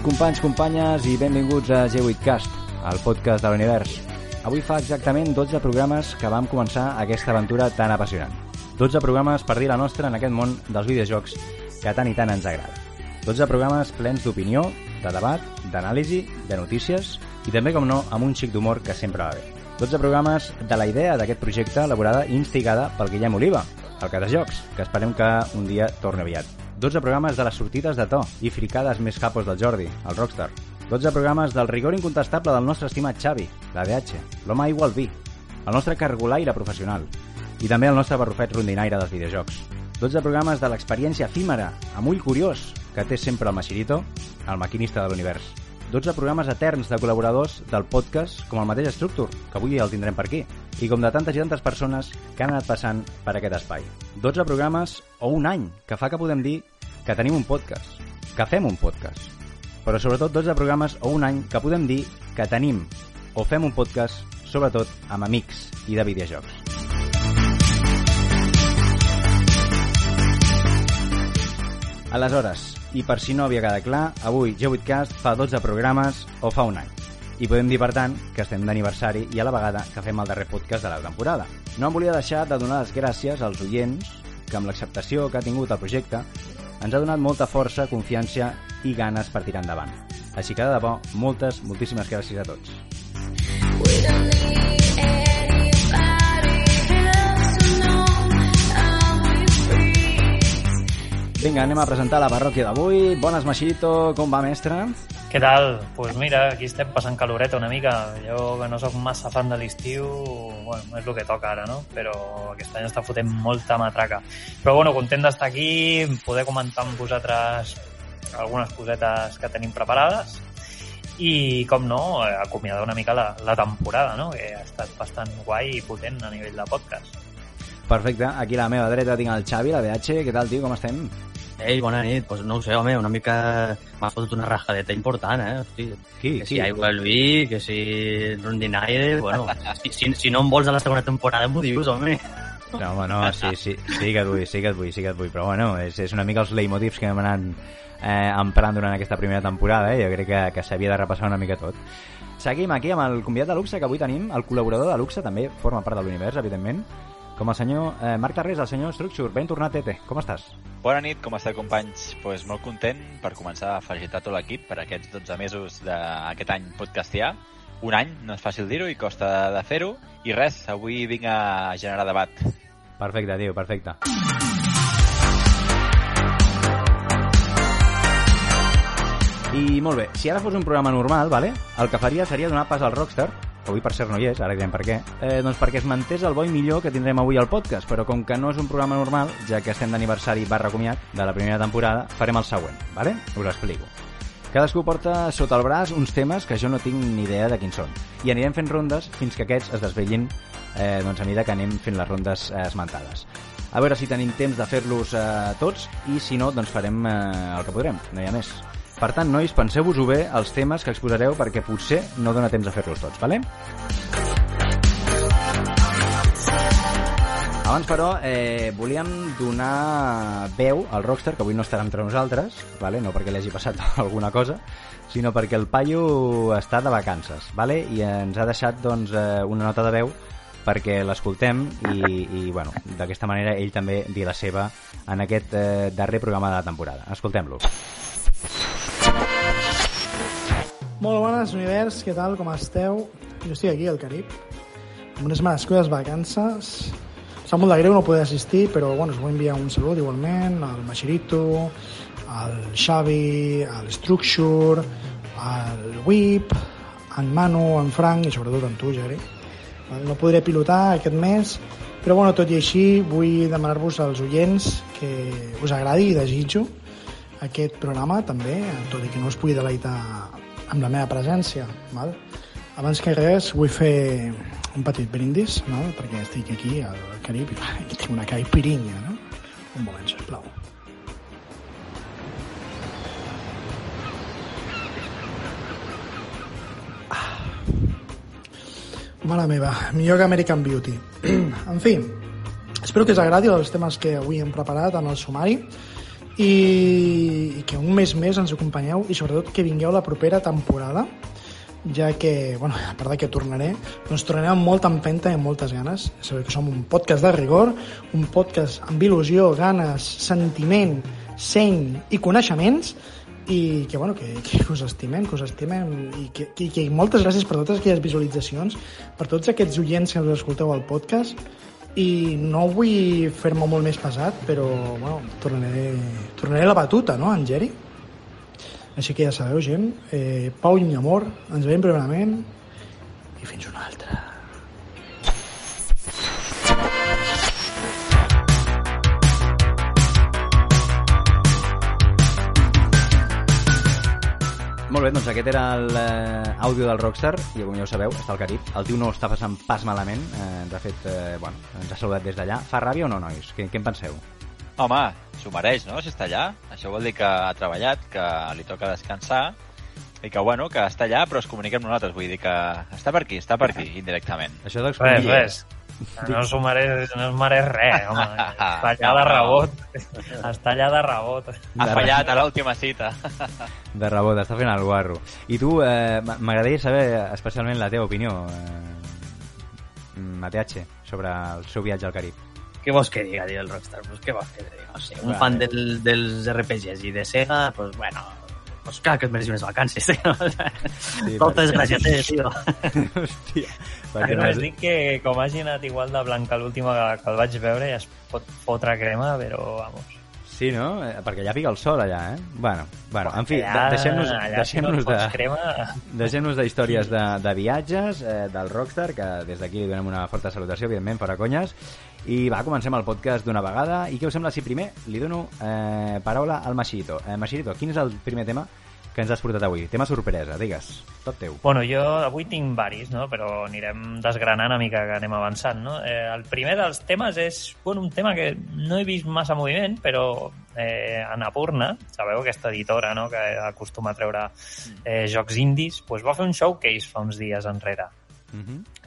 Companys, companyes i benvinguts a G8cast, el podcast de l'univers. Avui fa exactament 12 programes que vam començar aquesta aventura tan apassionant. 12 programes per dir la nostra en aquest món dels videojocs que tant i tant ens agrada. 12 programes plens d'opinió, de debat, d'anàlisi, de notícies i també, com no, amb un xic d'humor que sempre va bé. 12 programes de la idea d'aquest projecte elaborada i instigada pel Guillem Oliva, el Catajocs, que esperem que un dia torni aviat. 12 programes de les sortides de to i fricades més capos del Jordi, el Rockstar. 12 programes del rigor incontestable del nostre estimat Xavi, la DH, l'home aigua al vi, el nostre cargolaire professional i també el nostre barrufet rondinaire dels videojocs. 12 programes de l'experiència efímera, amb ull curiós, que té sempre el Machirito, el maquinista de l'univers. 12 programes eterns de col·laboradors del podcast, com el mateix Structure, que avui el tindrem per aquí, i com de tantes i tantes persones que han anat passant per aquest espai. 12 programes o un any, que fa que podem dir que tenim un podcast, que fem un podcast. Però sobretot 12 programes o un any que podem dir que tenim o fem un podcast, sobretot amb amics i de videojocs. Aleshores, i per si no havia quedat clar, avui G8cast fa 12 programes o fa un any. I podem dir, per tant, que estem d'aniversari i a la vegada que fem el darrer podcast de la temporada. No em volia deixar de donar les gràcies als oients que amb l'acceptació que ha tingut el projecte ens ha donat molta força, confiança i ganes per tirar endavant. Així que, de debò, moltes, moltíssimes gràcies a tots. We don't need Vinga, anem a presentar la parròquia d'avui. Bones, Machito, com va, mestre? Què tal? Doncs pues mira, aquí estem passant caloreta una mica. Jo, que no sóc massa fan de l'estiu, bueno, és el que toca ara, no? Però aquest any està fotent molta matraca. Però bueno, content d'estar aquí, poder comentar amb vosaltres algunes cosetes que tenim preparades i, com no, acomiadar una mica la, la temporada, no? Que ha estat bastant guai i potent a nivell de podcast. Perfecte. Aquí a la meva dreta tinc el Xavi, la DH. Què tal, tio? Com estem? Ei, bona nit. Pues no ho sé, home, una mica... M'ha fotut una rajadeta important, eh? Hosti. Qui? Que si aigua al vi, que si rondinaire... Bueno, si, si, si no em vols a la segona temporada m'ho dius, home. No, home, no, sí, sí, sí que et vull, sí que et vull, sí que et vull, però bueno, és, és una mica els leitmotivs que hem anat eh, emprant durant aquesta primera temporada, eh? jo crec que, que s'havia de repassar una mica tot. Seguim aquí amb el convidat de luxe que avui tenim, el col·laborador de luxe, també forma part de l'univers, evidentment, com el senyor eh, Marc Tarrés, el senyor Structure. Ben tornat, Tete. Com estàs? Bona nit, com esteu companys? Pues molt content per començar a felicitar tot l'equip per aquests 12 mesos d'aquest any podcastià. Un any, no és fàcil dir-ho i costa de fer-ho. I res, avui vinc a generar debat. Perfecte, tio, perfecte. I molt bé, si ara fos un programa normal, vale? el que faria seria donar pas al Rockstar, que avui per cert no hi és, ara direm per què, eh, doncs perquè es mantés el bo i millor que tindrem avui al podcast, però com que no és un programa normal, ja que estem d'aniversari barra comiat de la primera temporada, farem el següent, vale? us explico. Cadascú porta sota el braç uns temes que jo no tinc ni idea de quins són. I anirem fent rondes fins que aquests es desvellin eh, doncs a mesura que anem fent les rondes eh, esmentades. A veure si tenim temps de fer-los eh, tots i si no, doncs farem eh, el que podrem, no hi ha més. Per tant, nois, penseu-vos-ho bé els temes que exposareu perquè potser no dona temps de fer-los tots, vale? Abans, però, eh, volíem donar veu al Rockstar, que avui no estarà entre nosaltres, vale? no perquè li hagi passat alguna cosa, sinó perquè el paio està de vacances, vale? i ens ha deixat doncs, eh, una nota de veu perquè l'escoltem i, i bueno, d'aquesta manera ell també dir la seva en aquest eh, darrer programa de la temporada. Escoltem-lo. Molt bones, univers, què tal, com esteu? Jo estic aquí, al Carib, amb unes merescudes vacances. Em sap molt de greu no poder assistir, però bueno, us vull enviar un salut igualment al Machirito, al Xavi, al Structure, al Whip, en Manu, en Frank i sobretot en tu, Jerry. No podré pilotar aquest mes, però bueno, tot i així vull demanar-vos als oients que us agradi i desitjo aquest programa també, tot i que no us pugui deleitar amb la meva presència. Val? Abans que res vull fer un petit brindis, no? perquè estic aquí al Carib i tinc una caipirinha. No? Un moment, sisplau. Mare meva, millor que American Beauty. en fi, espero que us agradi els temes que avui hem preparat en el sumari i, i que un mes més ens acompanyeu i sobretot que vingueu la propera temporada ja que, bueno, a part de que tornaré, doncs tornaré amb molta empenta i amb moltes ganes. Sabeu que som un podcast de rigor, un podcast amb il·lusió, ganes, sentiment, seny i coneixements, i que, bueno, que, que us estimem, que us estimem, i que, que, que moltes gràcies per totes aquelles visualitzacions, per tots aquests oients que us escolteu al podcast, i no vull fer-me molt més pesat, però, bueno, tornaré, tornaré la batuta, no, en Geri? Així que ja sabeu, gent, eh, pau i amor, ens veiem primerament i fins una altra. Molt bé, doncs aquest era l'àudio del Rockstar, i com ja ho sabeu, està al Carib. El tio no està passant pas malament. Eh, de fet, eh, bueno, ens ha saludat des d'allà. Fa ràbia o no, nois? Què, què en penseu? Home, s'ho mereix, no?, si està allà. Això vol dir que ha treballat, que li toca descansar, i que, bueno, que està allà, però es comunica amb nosaltres. Vull dir que està per aquí, està per aquí, indirectament. Això Res, d'explicar... res. No s'ho mereix, no es mereix res, home. Està allà de rebot. Està allà de rebot. Ha fallat a l'última cita. De rebot, està fent el guarro. I tu, eh, m'agradaria saber especialment la teva opinió, eh, Mateache, sobre el seu viatge al Carib. Què vols que diga, tio, el Rockstar? Pues què vols que diga? No sé, un Vale. fan del, dels RPGs i de Sega, pues bueno, pues clar que es mereix unes vacances, tio. Sí, Moltes perquè- gràcies, eh, tio. Hòstia, perquè Però no es dic que com hagi anat igual de blanc que l'última que el vaig veure ja es pot fotre crema, però vamos. Sí, no? Eh, Perquè allà pica el sol, allà, eh? Bueno, bueno en fi, de- deixem-nos allà si no deixem et fots de... crema... Deixem-nos d'històries de, de viatges, eh, del Rockstar, que des d'aquí li donem una forta salutació, evidentment, fora conyes. I va, comencem el podcast d'una vegada. I què us sembla si primer li dono eh, paraula al Machirito? Eh, Machirito, quin és el primer tema que ens has portat avui? Tema sorpresa, digues. Tot teu. Bueno, jo avui tinc varis, no? però anirem desgranant a mica que anem avançant. No? Eh, el primer dels temes és bueno, un tema que no he vist massa moviment, però eh, Anapurna, sabeu, aquesta editora no? que acostuma a treure eh, jocs indis, doncs va fer un showcase fa uns dies enrere. Uh -huh.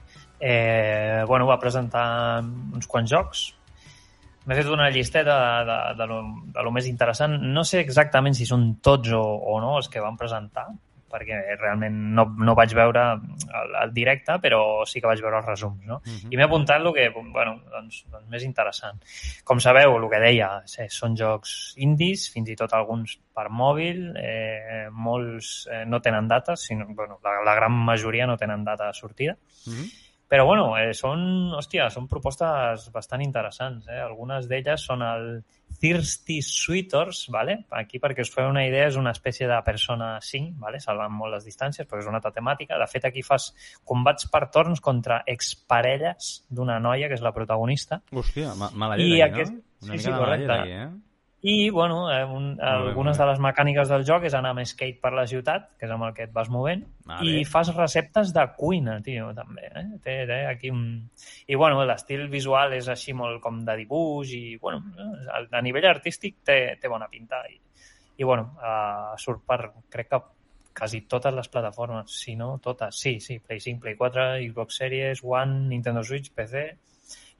Eh, bueno, va presentar uns quants jocs. M'he fet una llisteta de, de, de, lo, de lo més interessant. No sé exactament si són tots o, o no els que van presentar, perquè realment no, no vaig veure el, el directe, però sí que vaig veure els resums, no? I m'he apuntat el que, bueno, doncs, doncs més interessant. Com sabeu, el que deia, sí, són jocs indis, fins i tot alguns per mòbil, eh, molts eh, no tenen data, sinó, bueno, la, la gran majoria no tenen data de sortida. Uh -huh. Però bueno, eh, són, hòstia, són propostes bastant interessants. Eh? Algunes d'elles són el Thirsty Sweeters, ¿vale? aquí perquè us feu una idea és una espècie de persona 5, ¿vale? salvant molt les distàncies, perquè és una altra temàtica. De fet, aquí fas combats per torns contra exparelles d'una noia, que és la protagonista, Hòstia, ma mala I llet, aquí, aquest- no? sí, Una sí, mica mala correcte. aquí, eh? I, bueno, eh, un, bé, algunes bé. de les mecàniques del joc és anar amb skate per la ciutat, que és amb el que et vas movent, Vale. i fas receptes de cuina, tio, també. Eh? Té, té aquí un... I, bueno, l'estil visual és així molt com de dibuix i, bueno, eh, a nivell artístic té, té bona pinta. I, i bueno, uh, surt per, crec que quasi totes les plataformes, si no totes, sí, sí, Play 5, Play 4, Xbox Series, One, Nintendo Switch, PC,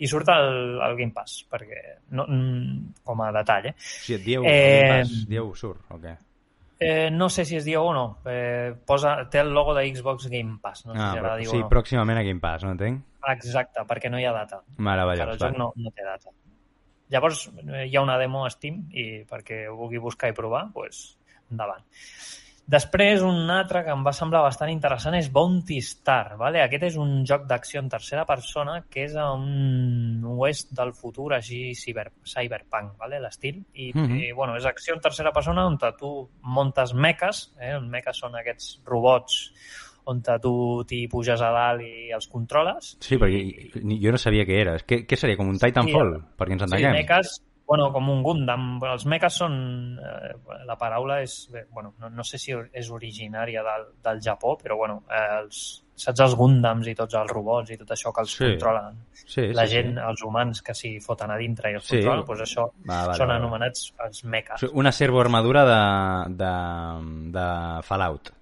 i surt el, el Game Pass, perquè, no, mm, com a detall, eh? O sigui, et dieu, Eh, eh... pas, dieu surt, o què? Eh, no sé si es diu o no. Eh, posa, té el logo de Xbox Game Pass. No sé ah, si però, diu sí, o no. pròximament a Game Pass, no entenc? Exacte, perquè no hi ha data. Meravellós. el joc no, no té data. Llavors, eh, hi ha una demo a Steam i perquè ho vulgui buscar i provar, doncs, endavant. Després, un altre que em va semblar bastant interessant és Bounty Star. Vale? Aquest és un joc d'acció en tercera persona que és a un oest del futur així ciber, cyberpunk, vale? l'estil. I, Mhm. i, bueno, és acció en tercera persona on tu montes meques. Eh? Els meques són aquests robots on tu t'hi puges a dalt i els controles. Sí, perquè jo no sabia què era. Què, què seria, com un Titanfall? perquè ens Sí, entenguem. meques, bueno, com un Gundam. Bueno, Els meques són... Eh, la paraula és... bé, Bueno, no, no sé si és originària del, del Japó, però bueno, eh, els, saps els Gundams i tots els robots i tot això que els Sí. controlen Sí, la sí, gent, Sí. els humans que s'hi foten a dintre i els Sí. controlen, doncs això Va, vale, són vale. anomenats els sigui, Una servoarmadura de, de, de Fallout.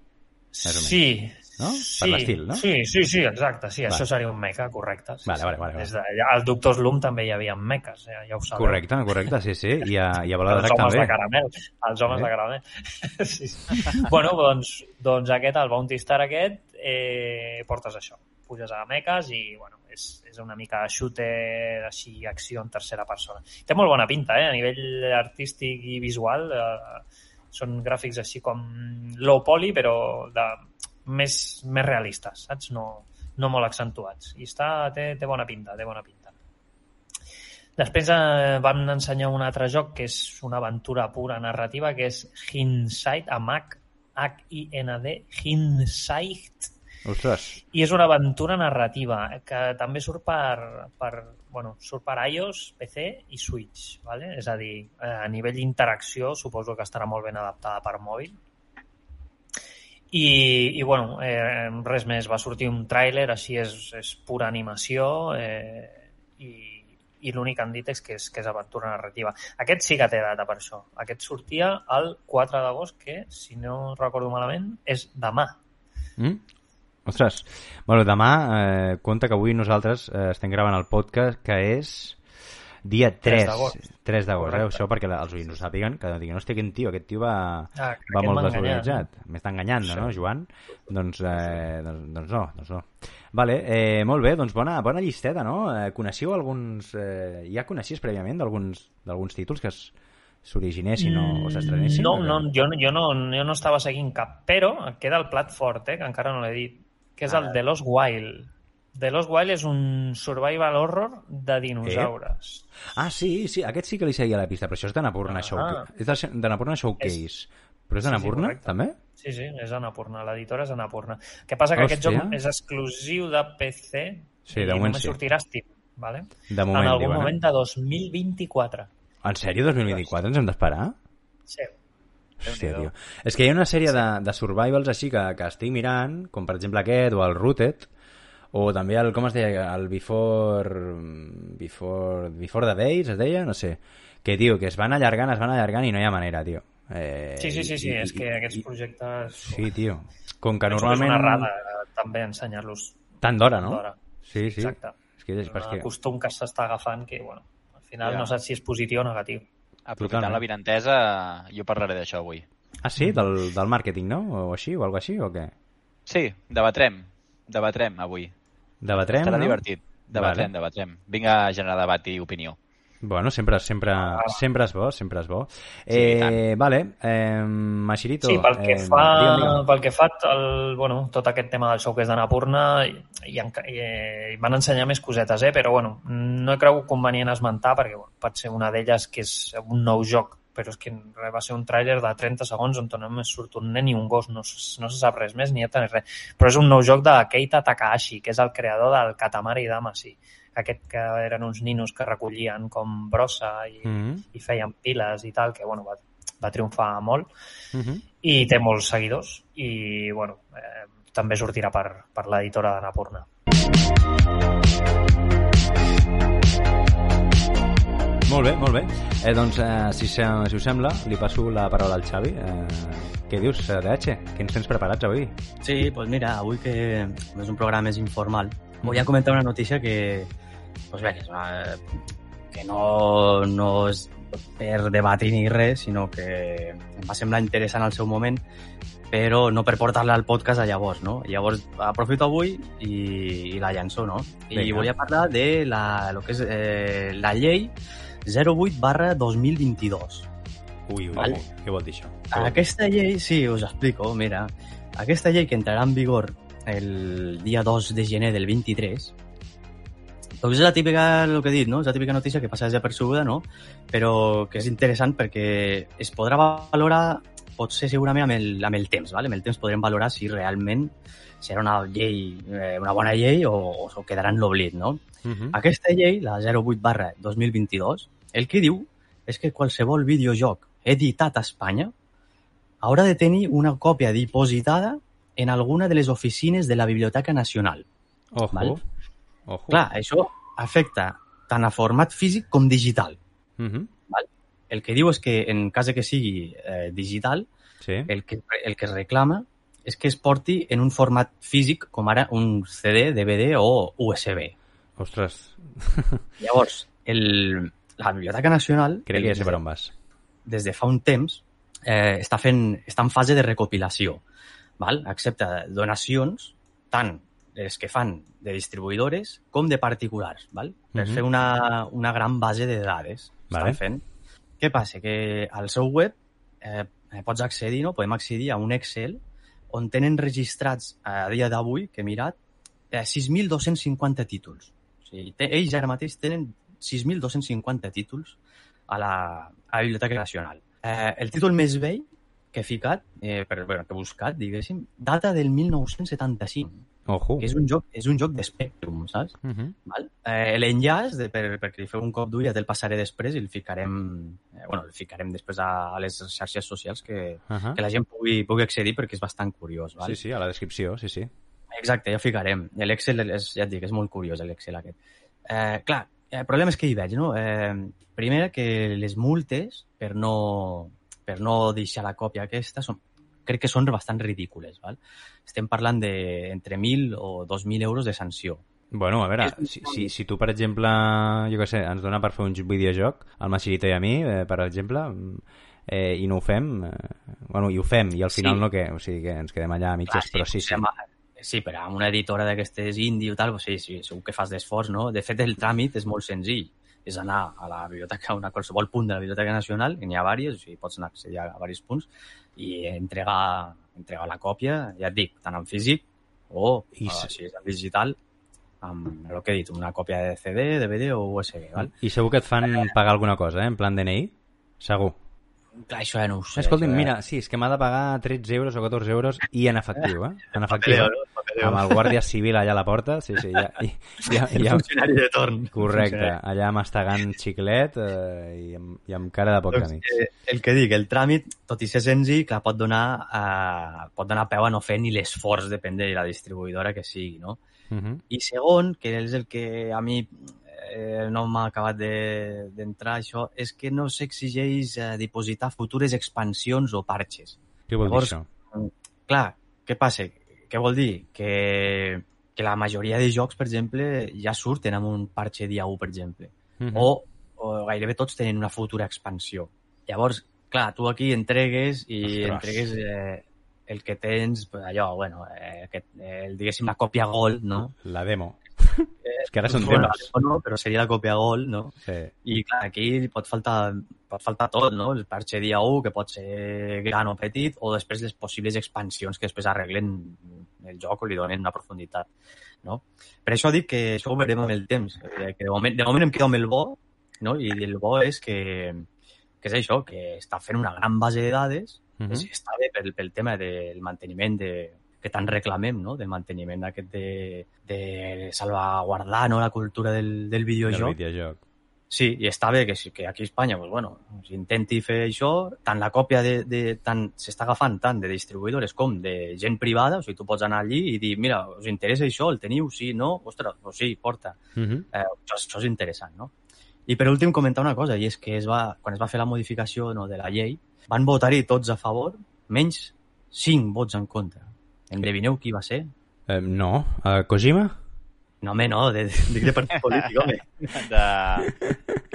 més o menys. Sí, no? Per l'estil, no? Sí, sí, sí, exacte. Sí, Vale. això seria un mecha, correcte. Sí, Vale, vale, vale. Des de, ja, al Doctor Slum també hi havia meches, ja, ja ho sabeu. Correcte, correcte, sí, sí. I a, i a Bola de Els Drac homes també. de caramel. Els homes Sí. de caramel. sí, sí. bueno, doncs, doncs aquest, el Bounty Star aquest, eh, portes això. Puges a meques i, bueno, és, és una mica shooter, així, acció en tercera persona. Té molt bona pinta, eh? A nivell artístic i visual, eh, són gràfics així com low poly, però de, més, més realistes, saps? No, no molt accentuats. I està, té, té bona pinta, té bona pinta. Després eh, vam ensenyar un altre joc que és una aventura pura narrativa, que és Hindsight, amb H, H-I-N-D, Hindsight, Ostres, i és una aventura narrativa que també surt per, per, bueno, surt per iOS, PC i Switch. Vale? És a dir, eh, a nivell d'interacció suposo que estarà molt ben adaptada per mòbil. I, i bueno, eh, res més, va sortir un tràiler, així és, és pura animació eh, i, i l'únic que han dit és que, és que és aventura narrativa. Aquest sí que té data per això. Aquest sortia el 4 d'agost, que, si no recordo malament, és demà. Mm? Ostres. Bueno, demà, eh, compte que avui nosaltres eh, estem gravant el podcast, que és dia 3. 3 d'agost. 3 d'agost, eh? Això perquè la- els oients ho sàpiguen, que diguin, hòstia, quin tio, aquest tio va, Ah, va molt desorientat. M'està enganyant, Sí. no, Joan? Doncs, eh, doncs, doncs no, doncs no. Vale, eh, molt bé, doncs bona, bona llisteta, no? Eh, coneixeu alguns... Eh, ja coneixies prèviament d'alguns títols que es- s'originessin o, o s'estrenessin? No, no, jo, jo, no, jo no estava seguint cap, però queda el plat fort, eh, que encara no l'he dit, que és Ah. el The Lost Wild. The Lost Wild és un survival horror de dinosaures. Ah, sí, sí, aquest sí que li seguia la pista, però això és d'Anapurna Ah. Showcase. És de- d'Anapurna Showcase. Però és Sí, sí, d'Anapurna, correcte. també? Sí, sí, és Anapurna, l'editora és Anapurna. El que passa que aquest Hòstia. joc és exclusiu de PC Sí, i de moment només sí. sortirà Steam, vale? De moment, en algun diuen, eh? moment de 2024. En sèrio, 2024 ens hem d'esperar? Sí. Hòstia, tio. És que hi ha una sèrie de, de survivals així que, que estic mirant, com per exemple aquest, o el Rooted, o també el, com es deia, el Before... Before, Before the Days, es deia? No sé. Que, tio, que es van allargant, es van allargant i no hi ha manera, tio. Eh, Sí, sí, sí, sí, i- és i- que aquests i- projectes... Sí, tio. Com que normalment... És una errada eh, també ensenyar-los Tant d'hora, no? Sí, sí. Exacte. És que, és, un perquè... costum que s'està agafant que, bueno, al final Ja. no saps si és positiu o negatiu. Aprofitant Totalment. la vinentesa, jo parlaré d'això avui. Ah, sí? Del, del màrqueting, no? O així, o alguna així, o què? Sí, debatrem. Debatrem avui. Debatrem, Estarà no? divertit. Debatrem, Vale. debatrem. Vinc a generar debat i opinió. Bueno, sempre, sempre, Ah. sempre és bo, sempre és bo. Sí, i eh, vale, eh, Machirito... Sí, pel que, eh, fa, digue'm, digue'm. pel que fa el, bueno, tot aquest tema del show que és d'Anapurna i, i, i, eh, van ensenyar més cosetes, eh? però bueno, no he cregut convenient esmentar perquè bueno, pot ser una d'elles que és un nou joc però és que va ser un tràiler de 30 segons on només surt un nen i un gos, no, no se sap res més ni ni res. Però és un nou joc de Keita Takahashi, que és el creador del Katamari Damacy, aquest que eren uns ninos que recollien com brossa i, Mhm, i feien piles i tal, que bueno, va, va triomfar molt mhm. i té molts seguidors i bueno, eh, també sortirà per, per l'editora d'Anapurna. Molt bé, molt bé. Eh, doncs, eh, si, se, si us sembla, li passo la paraula al Xavi. Eh, què dius, eh, DH? Què ens tens preparats avui? Sí, pues mira, avui que és un programa més informal, voy a comentar una notícia que, pues bé, que, és una, que no, no és per debatir ni res, sinó que em va semblar interessant al seu moment, però no per portar-la al podcast a llavors, no? Llavors aprofito avui i, i la llanço, no? I Vinga. volia parlar de la, lo que és eh, la llei 08 barra 2022. Ui, ui, Vale. què vol dir això? Vol? Aquesta llei, sí, us explico, mira. Aquesta llei que entrarà en vigor el dia 2 de gener del 23, doncs és la típica, el que he dit, no? És la típica notícia que passa desapercebuda, no? Però que és interessant perquè es podrà valorar, potser segurament amb el, amb el temps, ¿vale? Amb el temps podrem valorar si realment serà una llei, eh, una bona llei o, o quedarà en l'oblit, no? Mhm. Aquesta llei, la 08 barra 2022, el que diu és que qualsevol videojoc editat a Espanya haurà de tenir una còpia dipositada en alguna de les oficines de la Biblioteca Nacional. Ojo, Val. ojo. Clar, això afecta tant a format físic com digital. Mhm. El que diu és que en cas que sigui eh, digital, Sí. el que, el que es reclama és que es porti en un format físic com ara un CD, DVD o USB. Ostres, Llavors, el, la Biblioteca Nacional crec que ja sé per on vas. des de fa un temps eh, està, fent, està en fase de recopilació. Val? Accepta donacions tant les que fan de distribuïdores com de particulars, val? per Mhm. fer una, una gran base de dades. Vale. Estan fent. Què passa? Que al seu web eh, pots accedir, no? podem accedir a un Excel on tenen registrats a dia d'avui, que he mirat, eh, 6.250 títols. Sigui, té, ells ara mateix tenen 6.250 títols a la, a la Biblioteca Nacional. Eh, el títol més vell que he ficat, eh, per, bueno, que he buscat, diguéssim, data del 1975, Ojo. que és un joc, és un joc de Spectrum, saps? Uh -huh. Val? Eh, L'enllaç, de- per, perquè li feu un cop d'ull, ja te'l passaré després i el ficarem, eh, bueno, el ficarem després a, a les xarxes socials que, Uh -huh. que la gent pugui, pugui accedir perquè és bastant curiós. Val? Sí, sí, a la descripció, sí, sí. Exacte, ja ho ficarem. L'Excel, és, ja et dic, és molt curiós l'Excel aquest. Eh, clar, el problema és que hi veig, no? Eh, primer, que les multes per no, per no deixar la còpia aquesta són, crec que són bastant ridícules. Val? Estem parlant de entre 1.000 o 2.000 euros de sanció. Bueno, a veure, si, si, si tu, per exemple, jo què sé, ens dona per fer un videojoc, al Machirito i a mi, eh, per exemple, mm, eh, i no ho fem, eh, bueno, i ho fem, i al Sí. final no què? O sigui que ens quedem allà a mitges, però sí, sí. a- Sí, però amb una editora d'aquestes indie o tal, sí, sí, segur que fas d'esforç, no? De fet, el tràmit és molt senzill. És anar a la biblioteca, a qualsevol punt de la Biblioteca Nacional, n'hi ha diverses, o sigui, pots anar a accedir a diversos punts, i entregar, entregar la còpia, ja et dic, tant en físic o, I se- si és en digital, amb el que he dit, una còpia de CD, DVD o USB, val? I segur que et fan pagar alguna cosa, eh? En plan DNI? Segur. Clar, això ja no ho sé. Escolti'm, això mira, sí, és que m'ha de pagar 13 euros o 14 euros i en efectiu, eh? En efectiu. Papeleo, eh? Amb el guàrdia civil allà a la porta, sí, sí, ja, i, ja, El ja, funcionari de torn. correcte, allà mastegant xiclet eh, i, amb, i amb cara de poc Doncs, amics. eh, el que dic, el tràmit, tot i ser senzill, clar, pot donar, eh, pot donar peu a no fer ni l'esforç, depèn de la distribuïdora que sigui, no? Uh -huh. I segon, que és el que a mi eh, no m'ha acabat de- d'entrar, això, és que no s'exigeix eh, dipositar futures expansions o parches. Què vol dir Llavors, això? Clar, què passa? Què vol dir? Que, que la majoria de jocs, per exemple, ja surten amb un parche dia 1, per exemple Uh -huh. o, o gairebé tots tenen una futura expansió. Llavors, clar, tu aquí entregues i Ostres. entregues eh, el que tens, pues, allò, bueno, eh, aquest, eh, el, diguéssim, la còpia gold, no? La demo. Que ara són Bueno, demo no, però seria la còpia gold, no? Sí. I clar, aquí pot faltar, pot faltar tot, no? El parche dia 1, que pot ser gran o petit, o després les possibles expansions que després arreglen el joc o li donen una profunditat, no? Per això dic que això ho veurem amb el temps, eh, que de moment, de moment em quedo amb el bo, no? I el bo és que, que és això, que està fent una gran base de dades, Uh -huh. -huh. està bé pel, pel tema del manteniment de, que tant reclamem, no? del manteniment aquest de, de salvaguardar no? la cultura del, del Del videojoc. videojoc. Sí, i està bé que, que aquí a Espanya pues, bueno, s'intenti fer això, tant la còpia de, de tant s'està agafant tant de distribuïdores com de gent privada, o sigui, tu pots anar allí i dir, mira, us interessa això, el teniu, sí, no? Ostres, pues sí, porta. Uh -huh. Eh, això, això és interessant, no? I per últim comentar una cosa, i és que es va, quan es va fer la modificació no, de la llei, van votar-hi tots a favor, menys 5 vots en contra. Endevineu qui va ser? eh, no. Uh, Kojima? No, home, no, de, dic de partit polític, home. De,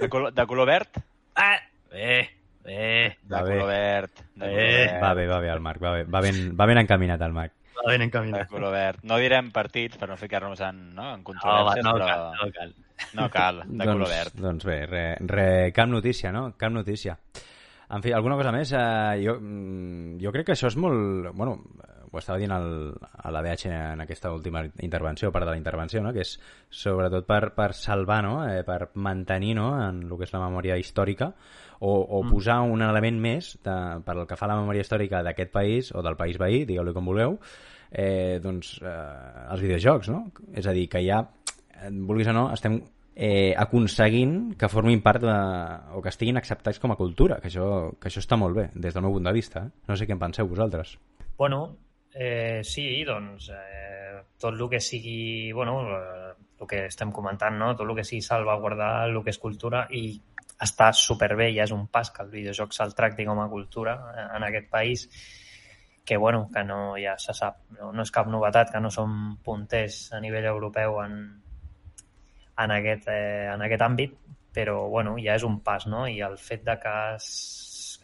de, color, de color verd? Ah, bé, bé, De Va bé. color verd. De color Eh, verd. Va bé, va bé el Marc, va bé. Va ben, va ben encaminat el Marc. va ben De encaminat. color verd. No direm partits per no ficar-nos en, no, en No, va, controvèrsies, no però cal, no cal. no cal, de color verd. Doncs bé, re, re, cap notícia, no? Cap notícia. En fi, alguna cosa més? Eh, jo, mm, jo crec que això és molt... Bueno, ho estava dient el, a la DH en aquesta última intervenció, part de la intervenció, no? que és sobretot per, per salvar, no? eh, per mantenir no? en el que és la memòria històrica o, o Mm. posar un element més de, per el que fa la memòria històrica d'aquest país o del país veí, digueu-li com vulgueu, eh, doncs eh, els videojocs, no? És a dir, que ja, eh, vulguis o no, estem eh, aconseguint que formin part de, o que estiguin acceptats com a cultura, que això, que això està molt bé, des del meu punt de vista. Eh? No sé què en penseu vosaltres. Bueno, eh, sí, doncs eh, tot el que sigui, bueno, eh, el que estem comentant, no? tot el que sigui salvaguardar el que és cultura i està superbé, ja és un pas que el videojoc se'l tracti com a cultura eh, en aquest país que, bueno, que no, ja se sap, no, no és cap novetat que no som punters a nivell europeu en, en, aquest, eh, en aquest àmbit, però bueno, ja és un pas, no? I el fet de que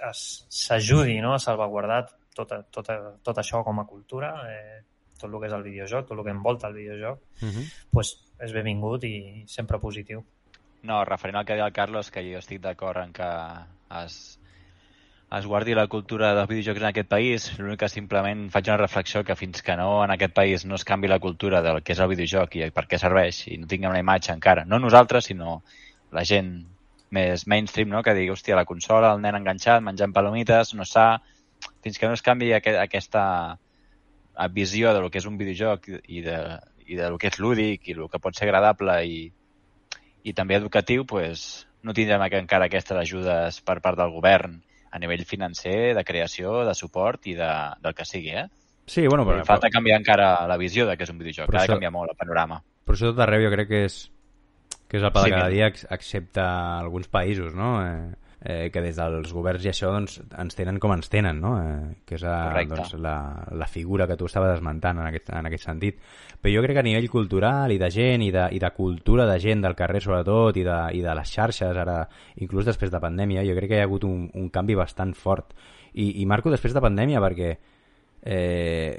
s'ajudi no? a salvaguardar tot, tot, tot això com a cultura, eh, tot el que és el videojoc, tot el que envolta el videojoc, Uh -huh. pues, és benvingut i sempre positiu. No, referent al que deia el Carlos, que jo estic d'acord en que es, es guardi la cultura dels videojocs en aquest país. L'únic que simplement faig una reflexió que fins que no en aquest país no es canvi la cultura del que és el videojoc i per què serveix i no tinguem una imatge encara, no nosaltres, sinó la gent més mainstream, no? que digui, hòstia, la consola, el nen enganxat, menjant palomites, no sa... Fins que no es canvi aqu aquesta visió de lo que és un videojoc i de, i de lo que és lúdic i el que pot ser agradable i, i també educatiu, pues, no tindrem encara aquestes ajudes per part del govern a nivell financer, de creació, de suport i de, del que sigui, eh? Sí, bueno, Però, però, falta canviar encara la visió de que és un videojoc, Però ha de això- canviar molt el panorama. però això tot arreu jo crec que és, que és el pa de Sí, cada mira. dia, ex- excepte alguns països, no? Eh, eh, que des dels governs i això doncs, ens tenen com ens tenen, no? Eh, que és a, doncs, la, la figura que tu estaves esmentant en aquest, en aquest sentit. Però jo crec que a nivell cultural i de gent i de, i de cultura de gent del carrer sobretot i de, i de les xarxes, ara inclús després de pandèmia, jo crec que hi ha hagut un, un canvi bastant fort. I, i marco després de pandèmia perquè eh,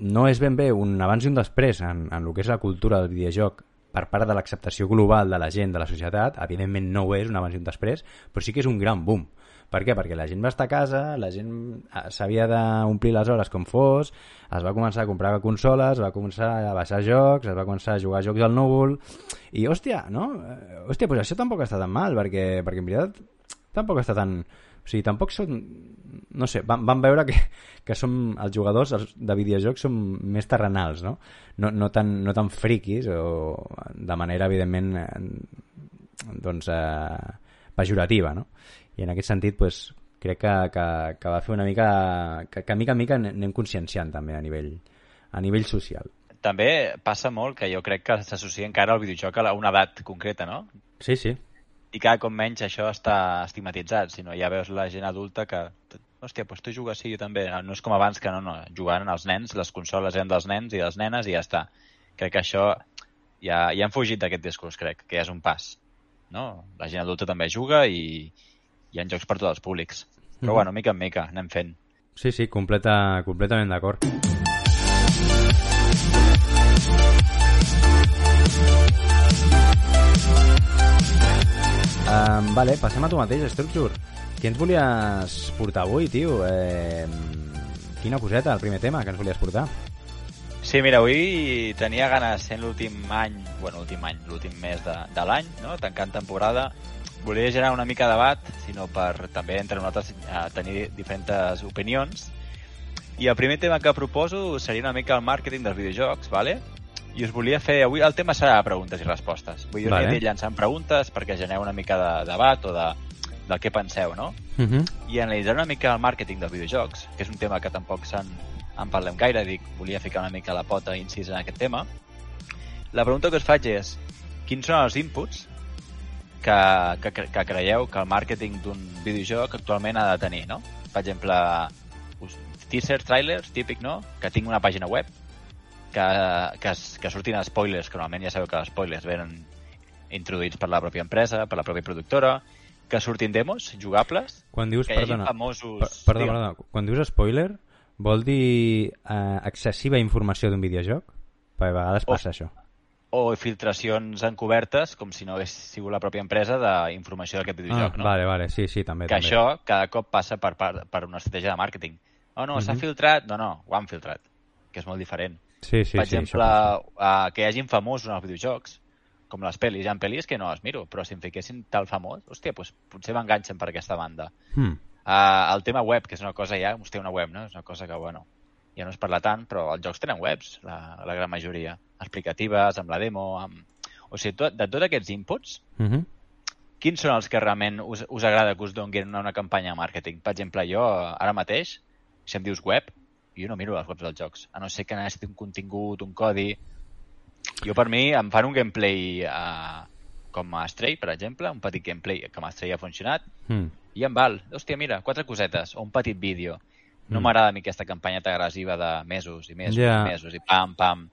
no és ben bé un abans i un després en, en el que és la cultura del videojoc per part de l'acceptació global de la gent, de la societat, evidentment no ho és un abans i un després, però sí que és un gran boom. Per què? Perquè la gent va estar a casa, la gent eh, s'havia d'omplir les hores com fos, es va començar a comprar consoles, es va començar a baixar jocs, es va començar a jugar a jocs al núvol, i hòstia, no? Eh, Hòstia, doncs això tampoc està tan mal, perquè, perquè en veritat tampoc està tan... O sigui, tampoc són... No sé, van, van veure que, que som, els jugadors els de videojocs són més terrenals, no? No, no, tan, no tan friquis o de manera, evidentment, eh, doncs, eh, pejorativa, no? I en aquest sentit, pues, crec que, que, que va fer una mica... Que, que mica en mica anem conscienciant també a nivell, a nivell social. També passa molt que jo crec que s'associa encara el videojoc a a una edat concreta, no? Sí, sí. I cada cop menys això està estigmatitzat, sinó ja veus la gent adulta que hòstia, doncs tu jugues, sí, jo també. No és com abans que no, no, jugaven els nens, les consoles eren dels nens i les nenes i ja està. Crec que això ja, ja han fugit d'aquest discurs, crec, que ja és un pas. No? La gent adulta també juga i hi ha jocs per tots els públics. Però Mhm. bueno, mica en mica, anem fent. Sí, sí, completa, completament d'acord. Um, vale, passem a tu mateix, Structure. Què ens volies portar avui, tio? Eh, quina coseta, el primer tema que ens volies portar? Sí, mira, avui tenia ganes, sent l'últim any, bueno, l'últim any, l'últim mes de, de l'any, no? tancant temporada, volia generar una mica de debat, sinó per també entre nosaltres eh, tenir diferents opinions. I el primer tema que proposo seria una mica el màrqueting dels videojocs, ¿vale? I us volia fer... Avui el tema serà preguntes i respostes. Vull dir, Vale. llançant preguntes perquè genereu una mica de debat o de, del que penseu, no? Uh -huh. i analitzar una mica el màrqueting dels videojocs, que és un tema que tampoc se'n en parlem gaire, dic, volia ficar una mica la pota incís en aquest tema. La pregunta que us faig és, quins són els inputs que, que, que creieu que el màrqueting d'un videojoc actualment ha de tenir, no? Per exemple, us- teasers, trailers, típic, no? Que tinc una pàgina web, que, que, que surtin spoilers, que normalment ja sabeu que els spoilers venen introduïts per la pròpia empresa, per la pròpia productora, que surtin demos jugables, Quan dius, que hi hagi perdona, famosos... per, perdona, Digue'm. perdona, quan dius spoiler, vol dir eh, excessiva informació d'un videojoc? Perquè a vegades Oh. passa això. o filtracions encobertes, com si no hagués sigut la pròpia empresa d'informació d'aquest videojoc, ah, no? Vale, vale, sí, sí, també. que també. això cada cop passa per, per, per una estratègia de màrqueting. Oh, no, s'ha Mhm. filtrat. No, no, ho han filtrat, que és molt diferent. Sí, sí, per sí, exemple, passa. uh, que hi hagin famosos en els videojocs, com les pel·lis. Hi ha pel·lis que no les miro, però si em fiquessin tal famós, hòstia, doncs potser m'enganxen per aquesta banda. Hmm. Uh, el tema web, que és una cosa ja, hòstia, una web, no? És una cosa que, bueno, ja no es parla tant, però els jocs tenen webs, la, la gran majoria. Explicatives, amb la demo, amb... O sigui, tot, de tots aquests inputs, Mhm. quins són els que realment us, us agrada que us donguin una campanya de màrqueting? Per exemple, jo ara mateix, si em dius web, jo no miro les webs dels jocs, a no ser que necessiti un contingut, un codi... Jo, per mi, em fan un gameplay uh, com a Stray, per exemple, un petit gameplay que amb Stray ha funcionat, Hmm. i em val, hòstia, mira, quatre cosetes, o un petit vídeo. No Mm. m'agrada a mi aquesta campanyeta agressiva de mesos i mesos Ja. i mesos i pam, pam.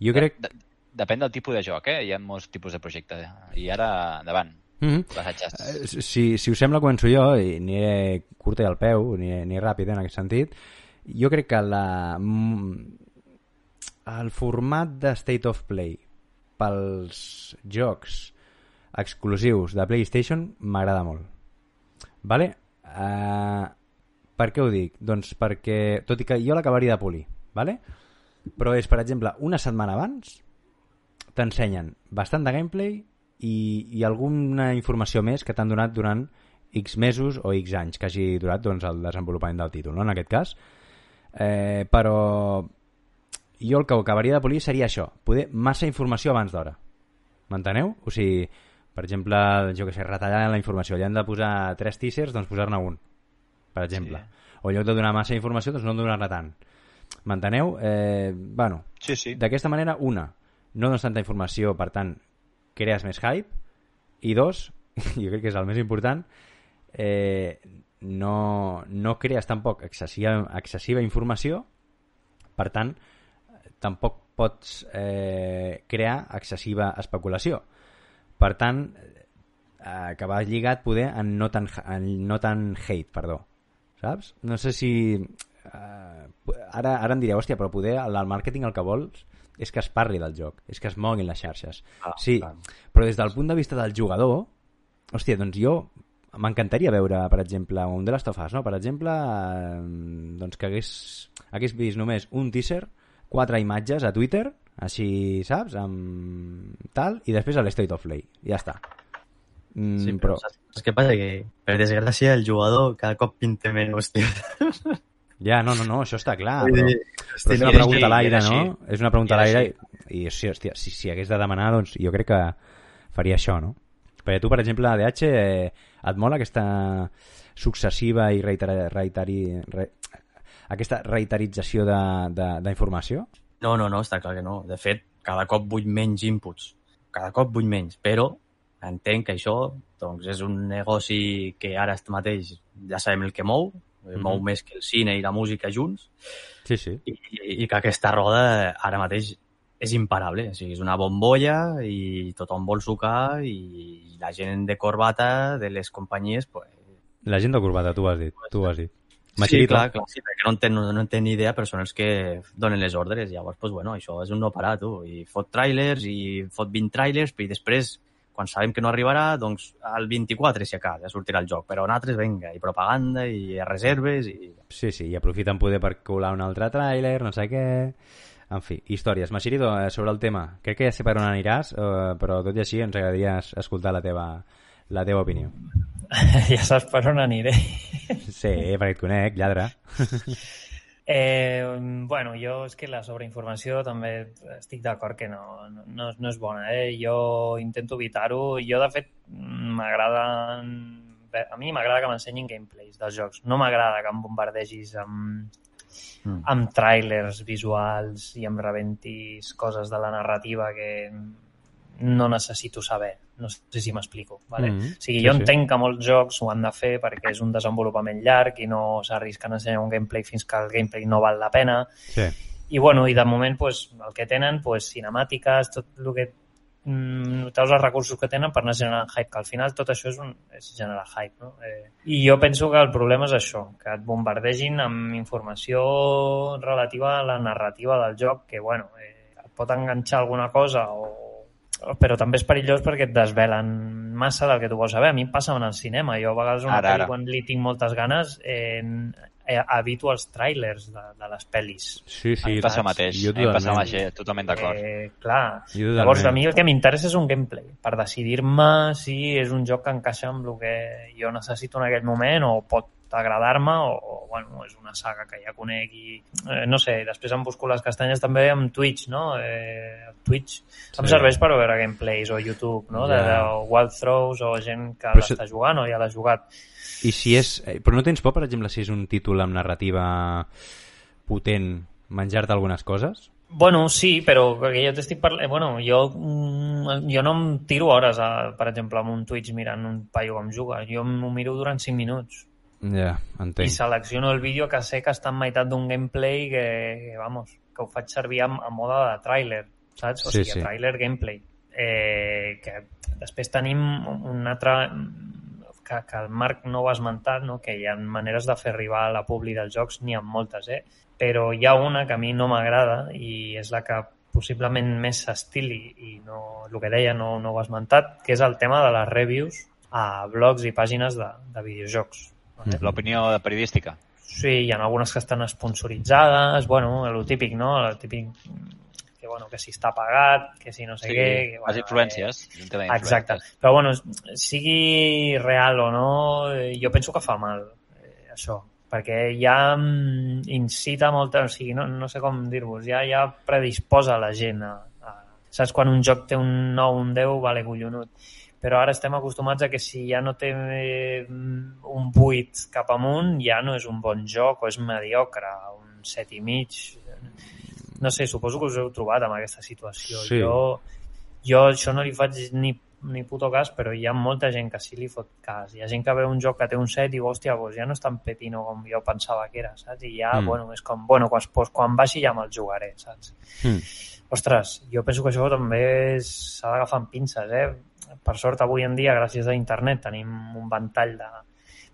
Jo crec... De, depèn del tipus de joc, eh? Hi ha molts tipus de projecte. I ara, endavant, Mm -hmm. passatges. Si, si us sembla, començo jo, i aniré curta i al peu, ni, ni ràpid en aquest sentit. Jo crec que la, mm, el format de State of Play pels jocs exclusius de PlayStation m'agrada molt. Vale? Uh, per què ho dic? Doncs perquè, tot i que jo l'acabaria de polir, vale? però és, per exemple, una setmana abans t'ensenyen bastant de gameplay i, i alguna informació més que t'han donat durant X mesos o X anys que hagi durat doncs, el desenvolupament del títol, no? en aquest cas. Eh, però jo el que acabaria de polir seria això, poder massa informació abans d'hora. M'enteneu? O sigui, per exemple, jo que sé, retallar la informació. Allà hem de posar tres teasers, doncs posar-ne un, per exemple. Sí. O en lloc de donar massa informació, doncs no donar-ne tant. M'enteneu? Eh, bueno, Sí, sí. d'aquesta manera, una, no dones tanta informació, per tant, crees més hype, i dos, jo crec que és el més important, eh, no, no crees tampoc excessiva, excessiva informació, per tant, tampoc pots eh, crear excessiva especulació. Per tant, eh, que va lligat poder en no tan, en no tan hate, perdó. Saps? No sé si... Eh, ara, ara em direu, hòstia, però poder el, màrqueting el que vols és que es parli del joc, és que es moguin les xarxes. Ah, sí, clar. però des del punt de vista del jugador, hòstia, doncs jo m'encantaria veure, per exemple, un The Last of Us, no? Per exemple, eh, doncs que hagués, hagués vist només un teaser, quatre imatges a Twitter, així, saps? Amb tal, i després a l'State of Play. Ja està. Mm, Sí, però... però saps, què passa? Que, per desgràcia, el jugador cada cop pinta menys, tio. Ja, no, no, no, això està clar, però, però és una pregunta a l'aire, no? És una pregunta a l'aire i, i sí, hòstia, si, si hagués de demanar, doncs jo crec que faria això, no? Perquè tu, per exemple, a DH, eh, et mola aquesta successiva i reitera, reiteri, re, aquesta reiterització d'informació? No, no, no, està clar que no. De fet, cada cop vull menys inputs. Cada cop vull menys, però entenc que això doncs, és un negoci que ara mateix ja sabem el que mou, mm Mhm. mou més que el cine i la música junts, Sí, sí. i, i, i que aquesta roda ara mateix és imparable. O sigui, és una bombolla i tothom vol sucar i la gent de corbata de les companyies pues, La gent de corbata, tu ho has dit. Tu ho has dit. Sí, clar, clar, sí, perquè no en, ten, no, no en tenen ni idea, però són els que donen les ordres. Llavors, pues, bueno, això és un no parar, tu. I fot trailers, i fot 20 trailers, i després, quan sabem que no arribarà, doncs al 24, si a casa, ja sortirà el joc. Però en altres, vinga, i propaganda, i reserves, i... Sí, sí, i aprofiten poder per colar un altre tràiler, no sé què... En fi, històries. Machirito, eh, sobre el tema, crec que ja sé per on aniràs, eh, però tot i així ens agradaria es- escoltar la teva, la teva opinió. ja saps per on aniré. Sí, perquè et conec, lladre. Eh, bueno, jo és que la sobreinformació també estic d'acord que no, no, no, no és bona. Eh? Jo intento evitar-ho. Jo, de fet, m'agrada... A mi m'agrada que m'ensenyin gameplays dels jocs. No m'agrada que em bombardegis amb, Mm. amb trailers visuals i em rebentis coses de la narrativa que no necessito saber. No sé si m'explico. Vale? Mhm. O sigui, Sí, jo sí. entenc que molts jocs ho han de fer perquè és un desenvolupament llarg i no s'arrisquen a ensenyar un gameplay fins que el gameplay no val la pena. Sí. I, bueno, i de moment pues, el que tenen, pues, cinemàtiques, tot el que mm, tots els recursos que tenen per anar generant hype, que al final tot això és, un, és generar hype. No? Eh, I jo penso que el problema és això, que et bombardegin amb informació relativa a la narrativa del joc, que bueno, eh, et pot enganxar alguna cosa o però també és perillós perquè et desvelen massa del que tu vols saber. A mi em passa en el cinema. Jo a vegades una Ara, pel·li ara. quan li tinc moltes ganes eh, eh, evito els trailers de, de les pel·lis. Sí, sí. Em passa el mateix. Jo em passa mateix, totalment d'acord. Eh, clar. Jo. Llavors, a mi el que m'interessa és un gameplay, per decidir-me si és un joc que encaixa amb el que jo necessito en aquell moment o pot agradar-me o, o, bueno, és una saga que ja conec i, eh, no sé, després em busco les castanyes també amb Twitch, no? Eh, Twitch em Sí. serveix per veure gameplays o YouTube, no? De, Ja. de wild throws o gent que Però això- l'està jugant o ja l'ha jugat. I si és... eh, Però no tens por, per exemple, si és un títol amb narrativa potent, menjar-te algunes coses? Bueno, sí, però perquè jo t'estic parlant... Bueno, jo, mm, jo no em tiro hores, a, per exemple, amb un Twitch mirant un paio com juga. Jo m'ho miro durant 5 minuts. Ja, i entenc. selecciono el vídeo que sé que està en meitat d'un gameplay que, que, vamos, que ho faig servir a, a moda de tràiler, saps? O Sí, sigui, sí. tràiler gameplay. Eh, que després tenim un altre que, que el Marc no ho ha esmentat, no? que hi ha maneres de fer arribar a la publi dels jocs, n'hi ha moltes, eh? però hi ha una que a mi no m'agrada i és la que possiblement més s'estili i no, el que deia no, no ho ha esmentat, que és el tema de les reviews a blogs i pàgines de, de videojocs. Mhm. L'opinió periodística. Sí, hi ha algunes que estan sponsoritzades, bueno, el típic, no? El típic que, bueno, que si està pagat, que si no sé Sí, què... Que, les influències. Eh, exacte. d'influències. Però, bueno, sigui real o no, eh, jo penso que fa mal, eh, això, perquè ja mm, incita molta... O sigui, no, no sé com dir-vos, ja, ja predisposa la gent a, a... Saps, quan un joc té un 9, un 10, vale, collonut però ara estem acostumats a que si ja no té eh, un 8 cap amunt, ja no és un bon joc o és mediocre, un 7 i mig. No sé, suposo que us heu trobat amb aquesta situació. Sí. Jo, jo això no li faig ni, ni puto cas, però hi ha molta gent que sí li fot cas. Hi ha gent que veu un joc que té un 7 i diu, hòstia, doncs ja no és tan pepino com jo pensava que era, saps? I ja, Mm. bueno, és com, bueno, quan, pues, quan baixi ja me'l jugaré, saps? Mm. Ostres, jo penso que això també s'ha d'agafar amb pinces, eh? Per sort, avui en dia, gràcies a internet, tenim un ventall de...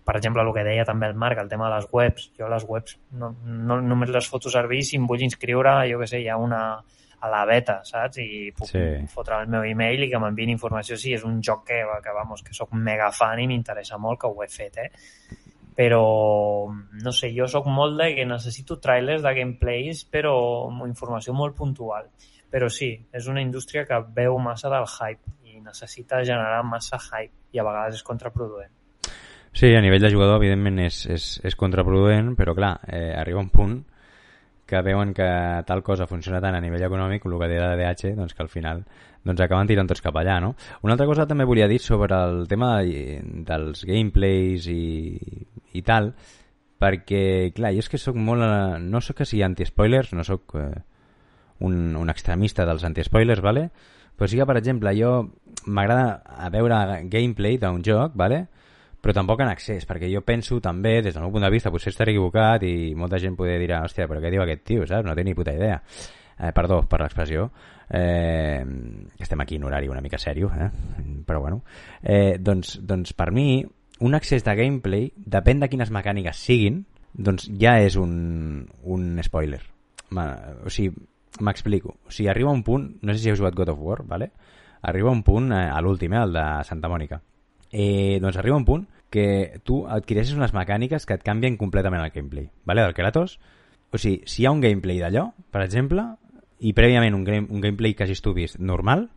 Per exemple, el que deia també el Marc, el tema de les webs. Jo les webs no, no només les foto servir si em vull inscriure, jo que sé, hi ha una a la beta, saps? I puc Sí. sí. fotre el meu e-mail i que m'enviïn informació si és un joc que, que, vamos, que sóc mega fan i m'interessa molt, que ho he fet, eh? però no sé, jo sóc molt de que necessito trailers de gameplays però informació molt puntual però sí, és una indústria que veu massa del hype i necessita generar massa hype i a vegades és contraproduent Sí, a nivell de jugador, evidentment, és, és, és contraproduent, però clar, eh, arriba un punt que veuen que tal cosa funciona tant a nivell econòmic, el que deia de DH, doncs que al final doncs acaben tirant tots cap allà, no? Una altra cosa també volia dir sobre el tema de, dels gameplays i, i tal, perquè, clar, jo és que sóc molt... No sóc que sigui anti-spoilers, no sóc eh, un, un extremista dels anti-spoilers, vale? però sí que, per exemple, jo m'agrada veure gameplay d'un joc, vale? Però tampoc en accés, perquè jo penso també, des del meu punt de vista, potser estaré equivocat i molta gent podria dir, hòstia, però què diu aquest tio, saps? No té ni puta idea. Eh, perdó per l'expressió. Eh, estem aquí en horari una mica sèrio, eh? però bueno. Eh, doncs, doncs per mi, un accés de gameplay, depèn de quines mecàniques siguin, doncs ja és un, un spoiler. Ma, o sigui, m'explico. O sigui, arriba un punt, no sé si heu jugat God of War, vale? arriba un punt, eh, a l'últim, eh, el de Santa Mònica. Eh, doncs arriba un punt que tu adquireixes unes mecàniques que et canvien completament el gameplay, vale? del Kratos. O sigui, si hi ha un gameplay d'allò, per exemple, i prèviament un, game, un gameplay que hagis tu vist normal,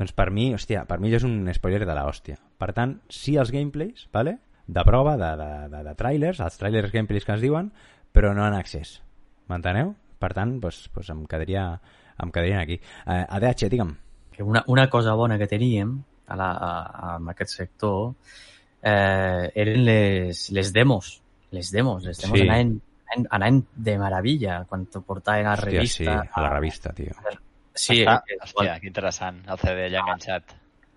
doncs per mi, hòstia, per mi és un spoiler de la hòstia. Per tant, sí els gameplays, vale? de prova, de, de, de, de trailers, els trailers gameplays que es diuen, però no en accés. M'enteneu? Per tant, doncs, doncs em, quedaria, em quedaria aquí. Eh, ADH, digue'm. una, una cosa bona que teníem a la, a, a, en aquest sector eh, eren les, les demos. Les demos. Les demos Sí. anaven, anaven, anaven de meravella quan t'ho portaven a la Hòstia, revista. sí, a la revista, tio. Sí, ah, eh, hòstia, que interessant, el CD allà enganxat.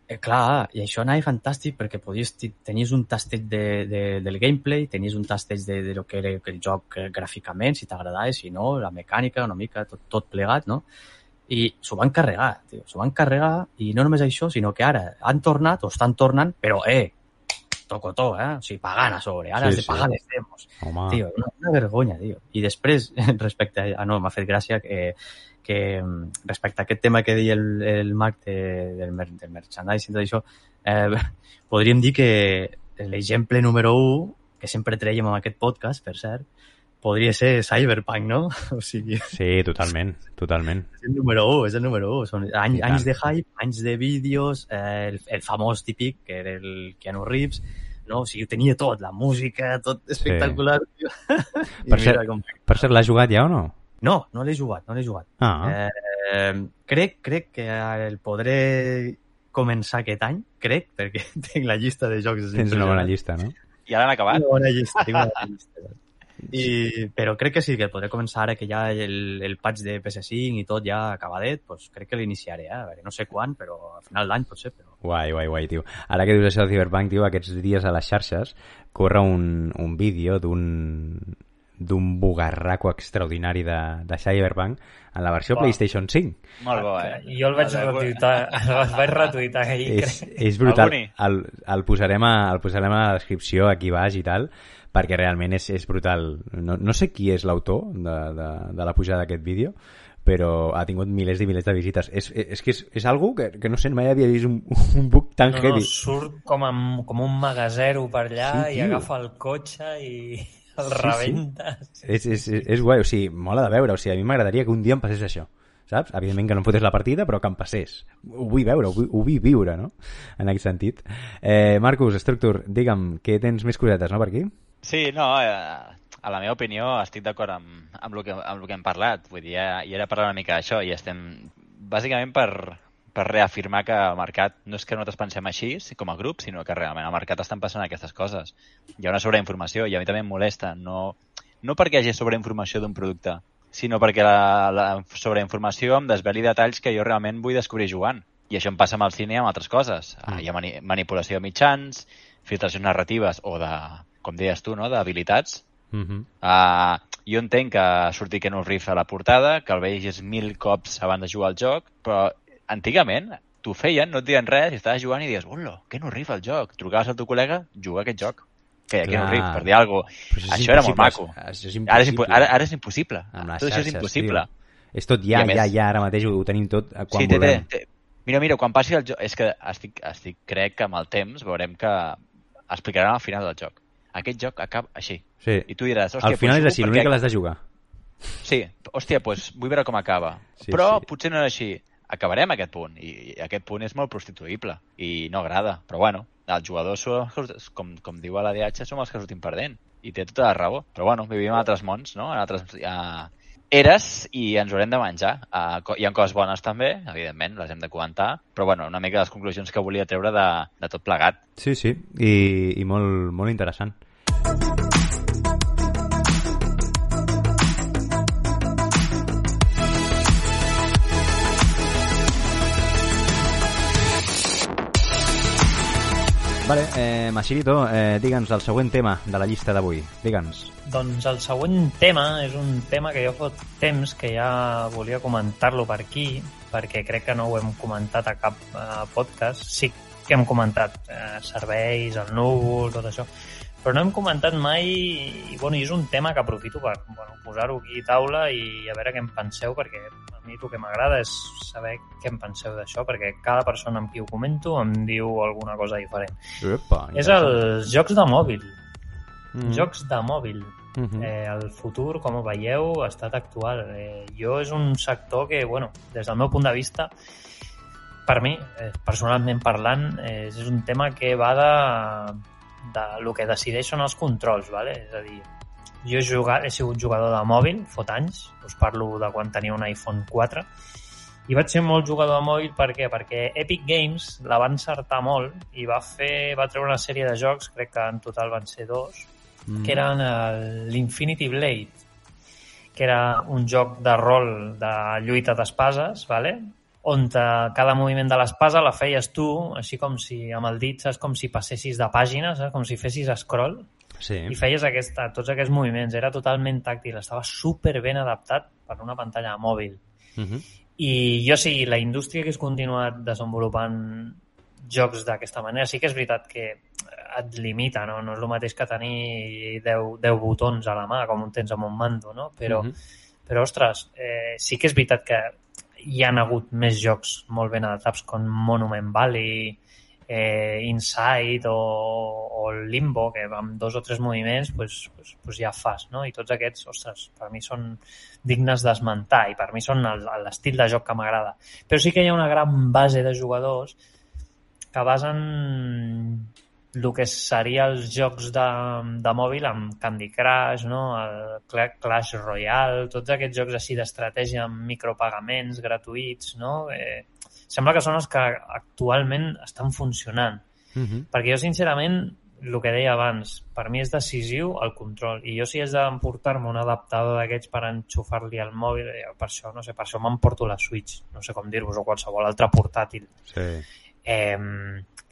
Eh, clar, i això anava fantàstic perquè podies, tenies un tastet de, de, del gameplay, tenies un tastet de, de lo que era el joc eh, gràficament, si t'agradava, si no, la mecànica, una mica, tot, tot plegat, no? I s'ho van carregar, tio, s'ho van carregar, i no només això, sinó que ara han tornat, o estan tornant, però, eh, tocotó, eh? O sigui, pagant a sobre, ara Sí, has de sí. pagar les demos. Home, Tio, una, una vergonya, tio. I després, respecte a... Ah, no, m'ha fet gràcia que, que mm, respecte a aquest tema que deia el, el Marc de, del, mer, del merchandising i tot això, eh, podríem dir que l'exemple número 1, que sempre traiem en aquest podcast, per cert, podria ser Cyberpunk, no? O sigui, sí, totalment, totalment. és el número 1, és el número 1. Són I anys, de hype, anys de vídeos, eh, el, el famós típic, que era el Keanu Reeves, no? O sigui, tenia tot, la música, tot espectacular. I Per cert- com... Per cert, l'has jugat ja o no? No, no l'he jugat, no l'he jugat. Ah, Eh, crec, crec que el podré començar aquest any, crec, perquè tinc la llista de jocs. tens una bona llista, no? I ara han acabat? Una bona llista, tinc una bona llista. I, però crec que sí, que podré començar ara que ja el, el patch de PS5 i tot ja acabadet, doncs crec que l'iniciaré, eh? A veure, no sé quan, però a final d'any potser, però... Guai, guai, guai, tio. Ara que dius això del Cyberpunk, tio, aquests dies a les xarxes corre un, un vídeo d'un d'un bugarraco extraordinari de, de Cyberpunk en la versió Uau. PlayStation 5. Molt bo, eh? Jo el vaig El retuitar, el vaig retuitar ahir, és, crec. és brutal. El, el, posarem a, el posarem a la descripció aquí baix i tal, perquè realment és, és brutal. No, no sé qui és l'autor de, de, de la pujada d'aquest vídeo, però ha tingut milers i milers de visites. És, és que és, és algo que, que no sé, mai havia vist un, un book tan No, no, heavy. surt com, amb, com un magasero per allà Sí, i agafa el cotxe i el Sí, rebenta. És, és, és, és guai, o sigui, mola de veure. O sigui, a mi m'agradaria que un dia em passés això. Saps? Evidentment que no em fotés la partida, però que em passés. Ho vull veure, ho vull, ho vull viure, no? En aquest sentit. Eh, Marcus, Structure, digue'm, què tens més cosetes, no, per aquí? Sí, no, eh, a la meva opinió estic d'acord amb, amb, el que, amb el que hem parlat. Vull dir, ja, ja era parlar una mica d'això i estem bàsicament per, per reafirmar que el mercat no és que nosaltres pensem així com a grup, sinó que realment al mercat estan passant aquestes coses. Hi ha una sobreinformació i a mi també em molesta. No, no perquè hi hagi sobreinformació d'un producte, sinó perquè la, la sobreinformació em desveli detalls que jo realment vull descobrir jugant. I això em passa amb el cine i amb altres coses. Mm. Hi ha mani manipulació de mitjans, filtracions narratives o de, com deies tu, no? d'habilitats. Uh -huh. Uh, jo entenc que surti Ken Reeves a la portada, que el vegis mil cops abans de jugar al joc, però antigament t'ho feien, no et deien res, i estaves jugant i dius, hola, Ken Reeves al joc. Trucaves al teu col·lega, juga aquest joc. Que Ken Clar. Reeves, per dir alguna cosa. Això era molt maco. Això és Ara és, ara, ara és impossible. Amb les Tot això és impossible. tio. És tot ja, ja, ja, ara mateix ho, tenim tot eh, quan sí, té, té, volem. té. Mira, mira, quan passi el joc... És que estic, estic, crec que amb el temps veurem que explicaran al final del joc. Aquest joc acaba així. Sí. I tu diràs, hòstia, Al final és així, l'únic que perquè- l'has de jugar. Sí, hòstia, doncs vull veure com acaba. Sí, Però sí. potser no és així. Acabarem aquest punt, i, aquest punt és molt prostituïble, i no agrada. Però bueno, els jugadors, que- com, com diu a la DH, som els que sortim perdent. I té tota la raó. Però bueno, vivim en altres mons, no? En altres uh, eres, i ens haurem de menjar. Uh, hi ha coses bones també, evidentment, les hem de comentar, però bueno, una mica les conclusions que volia treure de, de tot plegat. Sí, sí, i, i molt, molt interessant. Vale, eh, Machirito, eh, digue'ns el següent tema de la llista d'avui. Digue'ns. Doncs el següent tema és un tema que jo fot temps que ja volia comentar-lo per aquí, perquè crec que no ho hem comentat a cap eh, podcast. Sí que hem comentat eh, serveis, el núvol, tot això, però no hem comentat mai, i, bueno, i és un tema que aprofito per bueno, posar-ho aquí a taula i a veure què en penseu, perquè a mi el que m'agrada és saber què en penseu d'això, perquè cada persona amb qui ho comento em diu alguna cosa diferent. Epa, És els jocs de mòbil, Mm. jocs de mòbil. Mhm. Eh, el futur, com ho veieu, ha estat actual. Eh, jo és un sector que, bueno, des del meu punt de vista, per mi, eh, personalment parlant, eh, és un tema que va de, de lo que decideix són els controls, vale? és a dir, jo he, jugat, he sigut jugador de mòbil, fot anys, us parlo de quan tenia un iPhone 4, i vaig ser molt jugador de mòbil per què? Perquè Epic Games la va encertar molt i va fer va treure una sèrie de jocs, crec que en total van ser dos, Mm. que eren el- l'Infinity Blade, que era un joc de rol de lluita d'espases, vale? On te, cada moviment de l'espasa la feies tu, així com si amb el dit, saps? com si passessis de pàgines, saps? com si fessis scroll, Sí. i feies aquesta, tots aquests moviments. Era totalment tàctil, estava super ben adaptat per una pantalla mòbil. Mhm. I jo sí, la indústria que has continuat desenvolupant jocs d'aquesta manera, sí que és veritat que et limita, no? No és el mateix que tenir 10, 10 botons a la mà, com un tens amb un mando, no? Però, Mhm. però ostres, eh, sí que és veritat que hi han hagut més jocs molt ben adaptats com Monument Valley, eh, Inside o, o Limbo, que amb dos o tres moviments pues, pues, pues ja fas, no? I tots aquests, ostres, per mi són dignes d'esmentar i per mi són l'estil de joc que m'agrada. Però sí que hi ha una gran base de jugadors que basen el que seria els jocs de, de mòbil amb Candy Crush, no? el Cla- Clash Royale, tots aquests jocs així d'estratègia amb micropagaments gratuïts, no? Eh, sembla que són els que actualment estan funcionant. Mhm. Perquè jo, sincerament, el que deia abans, per mi és decisiu el control. I jo si haig d'emportar-me un adaptador d'aquests per enxufar-li al mòbil, eh, per això, no sé, per això m'emporto la Switch, no sé com dir-vos, o qualsevol altre portàtil. Sí. Eh,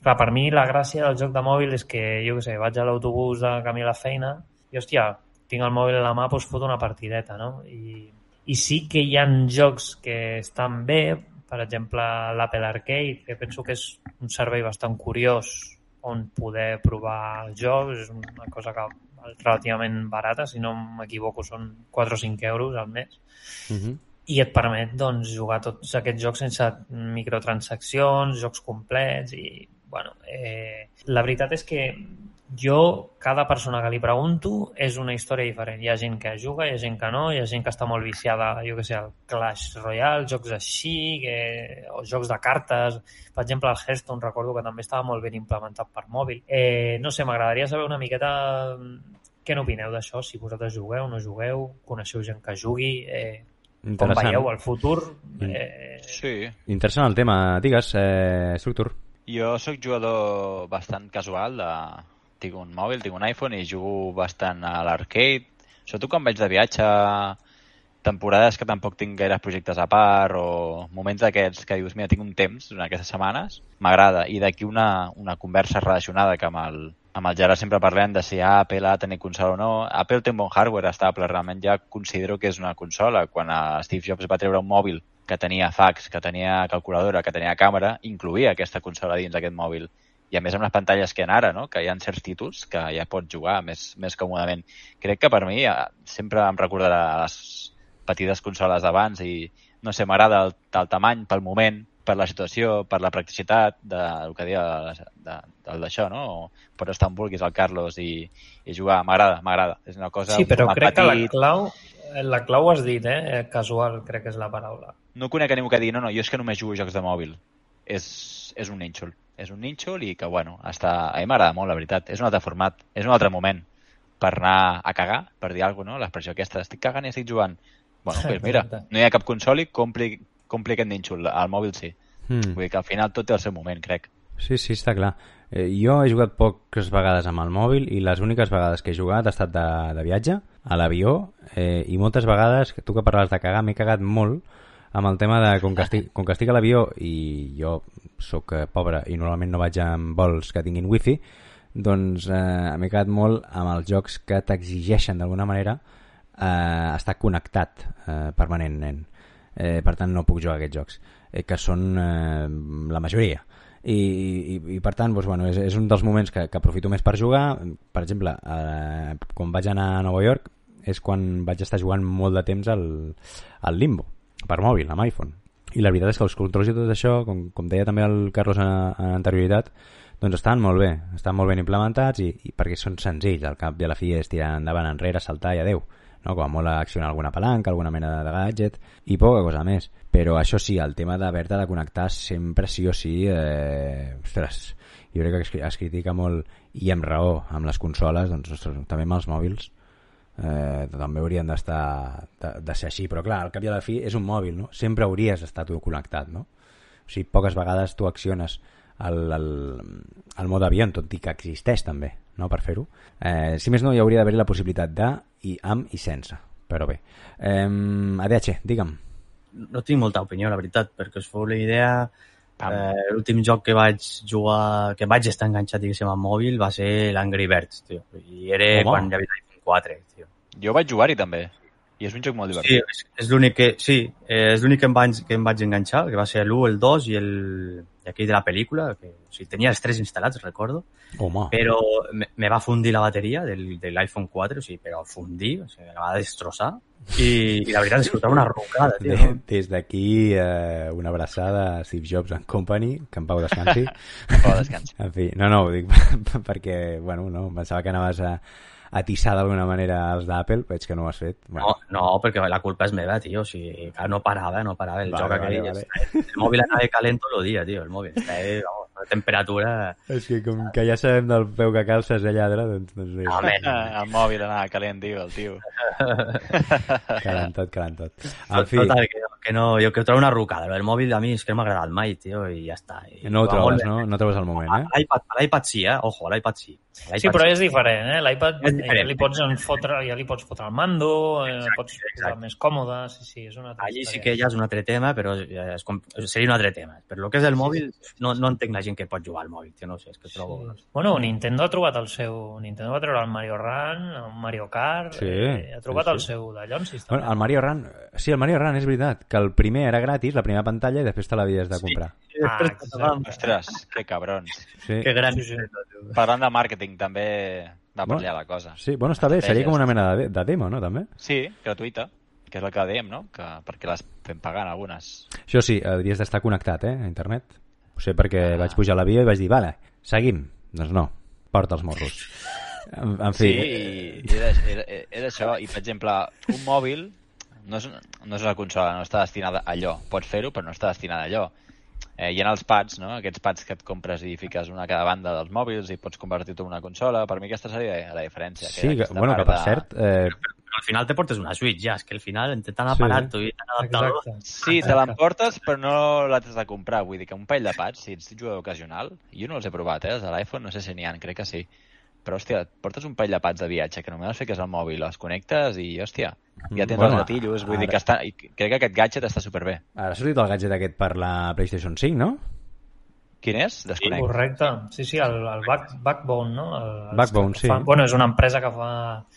clar, per mi la gràcia del joc de mòbil és que, jo què sé, vaig a l'autobús de camí a la feina i, hòstia, tinc el mòbil a la mà, doncs foto una partideta, no? I, i sí que hi ha jocs que estan bé, per exemple, l'Apple Arcade, que penso que és un servei bastant curiós on poder provar jocs, és una cosa que relativament barata, si no m'equivoco són 4 o 5 euros al mes, Mhm. i et permet doncs, jugar tots aquests jocs sense microtransaccions, jocs complets i, bueno, eh, la veritat és que jo, cada persona que li pregunto és una història diferent. Hi ha gent que juga, hi ha gent que no, hi ha gent que està molt viciada, jo que sé, al Clash Royale, jocs així, que, o jocs de cartes. Per exemple, el Hearthstone recordo que també estava molt ben implementat per mòbil. Eh, no sé, m'agradaria saber una miqueta mm, què n'opineu d'això, si vosaltres jugueu o no jugueu, coneixeu gent que jugui, eh, com veieu el futur. Mm. Eh, Sí. Interessant el tema. Digues, eh, Structure. Jo sóc jugador bastant casual de... Tinc un mòbil, tinc un iPhone i jugo bastant a l'arcade. Sobretot quan vaig de viatge, temporades que tampoc tinc gaire projectes a part o moments d'aquests que dius, mira, tinc un temps durant aquestes setmanes, m'agrada. I d'aquí una, una conversa relacionada que amb el, amb el Gerard sempre parlem de si Apple ha de tenir consola o no. Apple té un bon hardware estable, realment ja considero que és una consola. Quan Steve Jobs va treure un mòbil que tenia fax, que tenia calculadora, que tenia càmera, incluïa aquesta consola dins d'aquest mòbil. I a més amb les pantalles que hi ara, no? que hi ha certs títols que ja pots jugar més, més còmodament. Crec que per mi eh, sempre em recordarà les petites consoles d'abans i no sé, m'agrada el, el tamany pel moment, per la situació, per la practicitat de, del que deia de- de- del d'això, no? Pots estar on vulguis, al Carlos, i, i jugar. M'agrada, m'agrada. És una cosa... sí, però crec que la petit. clau, la clau has dit, eh? Casual, crec que és la paraula. No conec a ningú que digui, no, no, jo és que només jugo a jocs de mòbil. És, és un nínxol. És un nínxol i que, bueno, està... a mi m'agrada molt, la veritat. És un altre format, és un altre moment per anar a cagar, per dir alguna cosa, no? L'expressió aquesta, estic cagant i estic jugant. Bueno, doncs mira, no hi ha cap consoli, compli, compli aquest nínxol. Al mòbil sí. Mm. Vull dir que al final tot té el seu moment, crec. Sí, sí, està clar. Eh, jo he jugat poques vegades amb el mòbil i les úniques vegades que he jugat ha estat de, de viatge, a l'avió, eh, i moltes vegades, que tu que parlaves de cagar, m'he cagat molt amb el tema de com que estic, com que estic a l'avió i jo sóc eh, pobre i normalment no vaig amb vols que tinguin wifi, doncs eh, m'he quedat molt amb els jocs que t'exigeixen d'alguna manera eh, estar connectat eh, permanentment. Eh, per tant, no puc jugar a aquests jocs, eh, que són eh, la majoria. I, i, i per tant, doncs, bueno, és, és un dels moments que, que aprofito més per jugar. Per exemple, eh, quan vaig anar a Nova York és quan vaig estar jugant molt de temps al, al Limbo, per mòbil, amb iPhone. I la veritat és que els controls i tot això, com, com deia també el Carlos en, en anterioritat, doncs estan molt bé, estan molt ben implementats i, i perquè són senzills, al cap i a la fi és tirar endavant, enrere, saltar i adeu no? com a molt accionar alguna palanca, alguna mena de gadget i poca cosa més. Però això sí, el tema d'haver-te de connectar sempre sí o sí, eh, ostres, jo crec que es, es critica molt i amb raó amb les consoles, doncs ostres, també amb els mòbils eh, també haurien d'estar de, de ser així, però clar, al cap i a la fi és un mòbil, no? Sempre hauries d'estar tu connectat, no? O sigui, poques vegades tu acciones el, el, el mode avió, tot i que existeix també, no?, per fer-ho. Eh, si més no, hi hauria d'haver la possibilitat de, i amb i sense, però bé. Eh, ADH, digue'm. No tinc molta opinió, la veritat, perquè us feu la idea... Pam. Eh, L'últim joc que vaig jugar, que vaig estar enganxat, diguéssim, al mòbil va ser l'Angry Birds, tio. I era Home. quan hi havia 4, tio. Jo vaig jugar-hi també. I és un joc molt Sí, divertit. és, és l'únic que, sí, eh, és l'únic que, em vaig, que em vaig enganxar, que va ser l'1, el 2 i el i aquell de la pel·lícula, que o sigui, tenia els tres instal·lats, recordo, Home, però me, me va fundir la bateria del, de l'iPhone 4, o sigui, però fundir, o sigui, la va destrossar, i, i la veritat és que estava una rucada, tio. de, des d'aquí eh, una abraçada a Steve Jobs and Company, que en pau descansi. Però descans. En fi, no, no, ho dic perquè, bueno, no, pensava que anaves a, a tissar d'alguna manera els d'Apple, veig que no ho has fet. No, no, perquè la culpa és meva, tio. O sigui, no parava, no parava. El Vale, joc vale, aquell... vale. El mòbil anava calent tot el dia, tio. El mòbil estava, una temperatura... És que com que ja sabem del peu que calces a lladre, doncs, doncs bé, No, home, El mòbil anava calent, tio, el tio. calant tot, calant tot. En fi, Total, que, que no, jo que trobo una rucada. El mòbil a mi és que no m'ha agradat mai, tio, i ja està. I No ho trobes, no? No trobes el moment, eh? L'iPad, sí, eh? Ojo, l'iPad sí. Sí, però és diferent, eh? L'iPad És ja li pots en fotre, ja li pots fotre el mando, eh, Exacte, pots posar més còmode, sí, sí, és una altra Allí sí que ja és un altre tema, però és com, seria un altre tema. Però el que és el mòbil, no, no entenc la gent que pot jugar al mòbil, tio, no ho sé, és que trobo... Sí. Bueno, Nintendo ha trobat el seu... Nintendo va treure el Mario Run, el Mario Kart... Sí, eh, ha trobat sí, el sí. seu d'allò, sí, Bueno, el Mario Run... Sí, el Mario Run és veritat, que el primer era gratis, la primera pantalla, i després te l'havies de comprar. I després Ah, te vam- Ostres, que cabrons. Sí, Que gran. Sí, sí. Parlant de màrqueting, també va per Bueno. allà la cosa. sí bueno, està bé, seria com una mena de, de demo, no, també? Sí, gratuïta, que és el que dèiem, no? Que, perquè les fem pagant algunes. Això sí, hauries d'estar connectat, eh, a internet. Ho sé perquè vaig pujar a l'avió i vaig dir, vale, seguim. Doncs no, porta els morros. En, en fi, Sí, era, era, era això. I, per exemple, un mòbil no és, no és una consola, no està destinada a allò. Pots fer-ho, però no està destinada a allò. Eh, hi ha els pads, no? Aquests pads que et compres i fiques una a cada banda dels mòbils i pots convertir-ho en una consola. Per mi aquesta seria la diferència. sí, que, bueno, que per de- cert, eh, al final te portes una Switch, ja, és que al final, entre tant Sí. aparato i tant adaptador... Exacte. Sí, te l'emportes, però no l'has de comprar. Vull dir que un parell de pads, si ets jugador ocasional, jo no els he provat, eh? Els de l'iPhone no sé si n'hi ha, crec que sí. Però, hòstia, portes un parell de pads de viatge que només els fiques al mòbil, els connectes i, hòstia, ja tens Bueno, els gatillos. Vull dir ara- que està, i crec que aquest gadget està superbé. ara ha sortit el gadget aquest per la PlayStation 5, no? Quin és? Desconec. Correcte. Sí, sí, el, el back, Backbone, no? El, Backbone, que sí. Fa, bueno, és una empresa que fa...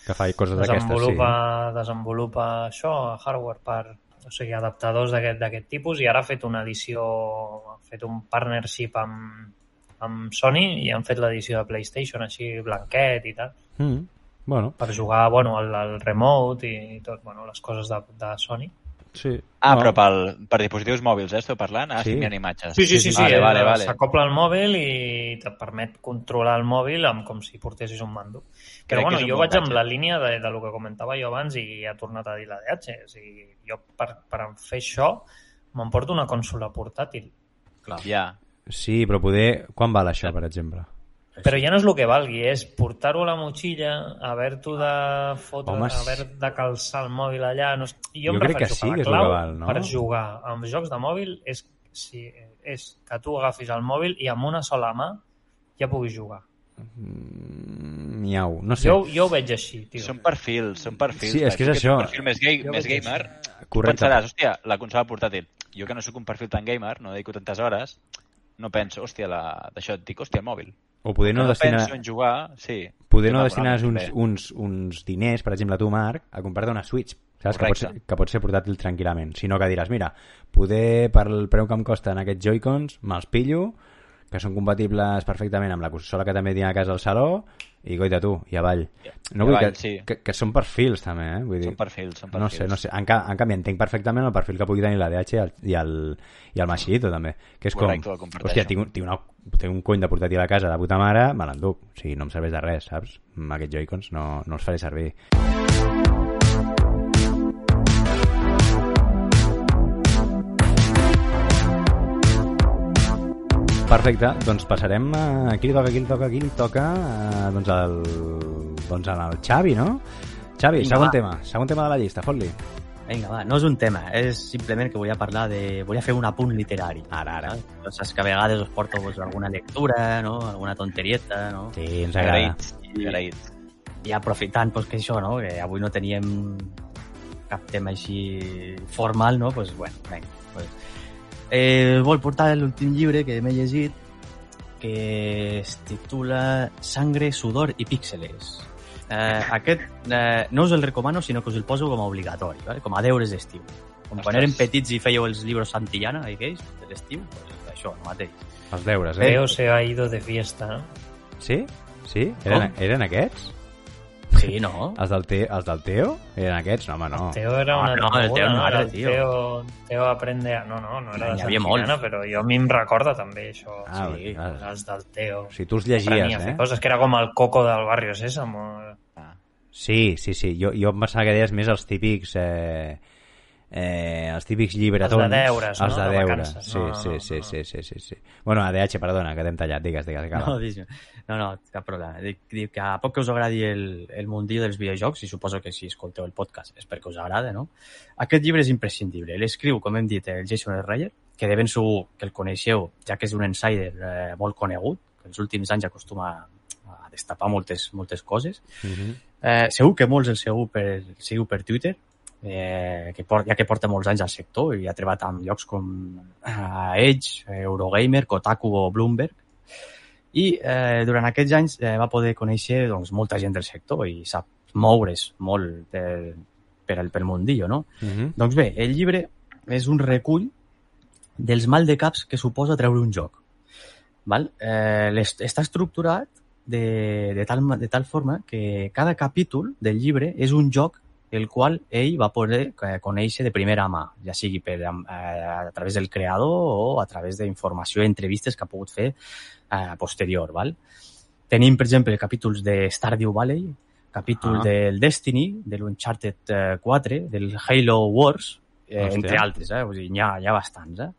Que fa coses d'aquestes, sí. Desenvolupa, desenvolupa això, hardware per o sigui, adaptadors d'aquest d'aquest tipus i ara ha fet una edició, ha fet un partnership amb, amb Sony i han fet l'edició de PlayStation així blanquet i tal, Mm, bueno, per jugar bueno, al, al remote i tot, bueno, les coses de, de Sony. Sí. Ah, No. però pel, per dispositius mòbils, eh? Esteu parlant? Ah, Sí. sí, sí imatges. Sí, sí, sí, sí, Vale, eh, vale, vale. s'acopla al mòbil i te permet controlar el mòbil amb com si portessis un mando. Però Crec bueno, jo vaig amb la línia de, de lo que comentava jo abans i ha tornat a dir la DH. O sigui, jo per, per fer això m'emporto una consola portàtil. Ja. Sí, però poder... Quan val això, per exemple? Però ja no és el que valgui, és portar-ho a la motxilla, haver-t'ho de fotre, Home, haver de calçar el mòbil allà... No, és- jo, Jo em crec que sí que és el que val, no? per jugar amb jocs de mòbil és, si, és que tu agafis el mòbil i amb una sola mà ja puguis jugar. Mm, miau, no sé. Jo, jo ho veig així, tio. Són perfils, són perfils. Sí, és que és això. Un perfil més, gay, Jo més gamer, tu Correcte. pensaràs, hòstia, la consola portàtil. Jo que no sóc un perfil tan gamer, no dedico tantes hores, no penso, hòstia, la... d'això et dic, hòstia, el mòbil. O poder no no destinar... en jugar, sí. Poder no destines uns, uns, uns diners, per exemple, tu, Marc, a comprar-te una Switch, saps? Que pot, ser, que pot ser portàtil tranquil·lament. Sinó que diràs, mira, poder, per el preu que em costen aquests Joy-Cons, me'ls pillo, que són compatibles perfectament amb la consola que també tinc a casa al saló, i goita tu, i avall. No vull avall, que, sí. que, que són perfils, també, eh? Vull dir, Són perfils, són no perfils. sé, no sé. En, ca, en canvi, entenc perfectament el perfil que pugui tenir la DH i el, i el, i el Machito, també. Que és Correcte, com, hòstia, tinc, un- tinc, una, tinc un cony de portàtil a casa de puta mare, me l'enduc. O sigui, no em serveix de res, saps? Amb aquests Joy-Cons no, no els faré servir. Perfecte, doncs passarem a... Qui li toca, qui li toca, qui li toca? Uh, doncs, el, doncs al Xavi, no? Xavi, Vinga, segon va. tema, segon tema de la llista, fot-li. Vinga, va, no és un tema, és simplement que volia parlar de... Volia fer un apunt literari. Ara, ara. Ja saps que a vegades us porto pues, alguna lectura, no? alguna tonterieta, no? Sí, ens agrada. Agraïts, agraïts. I aprofitant pues, que això, no? que avui no teníem cap tema així formal, no? pues, bueno, vinga, pues, eh, vol portar l'últim llibre que m'he llegit que es titula Sangre, sudor i píxeles. Eh, aquest eh, no us el recomano, sinó que us el poso com a obligatori, ¿vale? com a deures d'estiu. Com quan érem petits i fèieu els llibres Santillana, aquells, de l'estiu, pues, això, el mateix. Els deures, eh? Teo se ha ido de fiesta, no? Sí? Sí? Eren, eren aquests? Sí, no? Els del, te, els del Teo? Eren aquests? No, home, no. Teo era No, una no, el Teo no era, el tio. Teo, Teo aprende a... No, no, no era de havia Santillana, molts. però jo a mi em recorda també això. Ah, sí, clar. els del Teo. O sigui, tu els Aprenia llegies, a fer eh? coses, que era com el coco del barrio Sésamo. Ah. Sí, sí, sí. Jo, jo em pensava que deies més els típics... Eh, eh, els típics llibretons... Els de deures, els no? de De deures, vacances. sí, No, sí, no, sí, no. sí, sí, sí, sí. Bueno, ADH, perdona, que t'hem tallat, digues, digues, acaba. No, dis- no, no, cap problema. Dic, dic que a poc que us agradi el, el mundillo dels videojocs, i suposo que si escolteu el podcast és perquè us agrada, no? Aquest llibre és imprescindible. L'escriu, com hem dit, el Jason Schreier, que de ben segur que el coneixeu, ja que és un insider eh, molt conegut, que els últims anys acostuma a destapar moltes, moltes coses. Uh -huh. Eh, segur que molts el seguiu per, seguiu per Twitter, eh, que port, ja que porta molts anys al sector i ha treballat amb llocs com eh, Edge, eh, Eurogamer, Kotaku o Bloomberg. I eh, durant aquests anys eh, va poder conèixer doncs, molta gent del sector i sap moure's molt per, per el, pel mundillo, no? Uh -huh. Doncs bé, el llibre és un recull dels mal de caps que suposa treure un joc. Val? Eh, l'est- està estructurat de, de, tal, de tal forma que cada capítol del llibre és un joc el qual ell va poder eh, conèixer de primera mà, ja sigui per, eh, a través del creador o a través d'informació i entrevistes que ha pogut fer eh, posterior. Val? Tenim, per exemple, capítols de Stardew Valley, capítol Ah. del Destiny, de l'Uncharted eh, 4, del Halo Wars, eh, Hòstia. entre altres, eh? Vull dir, n'hi ha, n'hi ha bastants. Eh?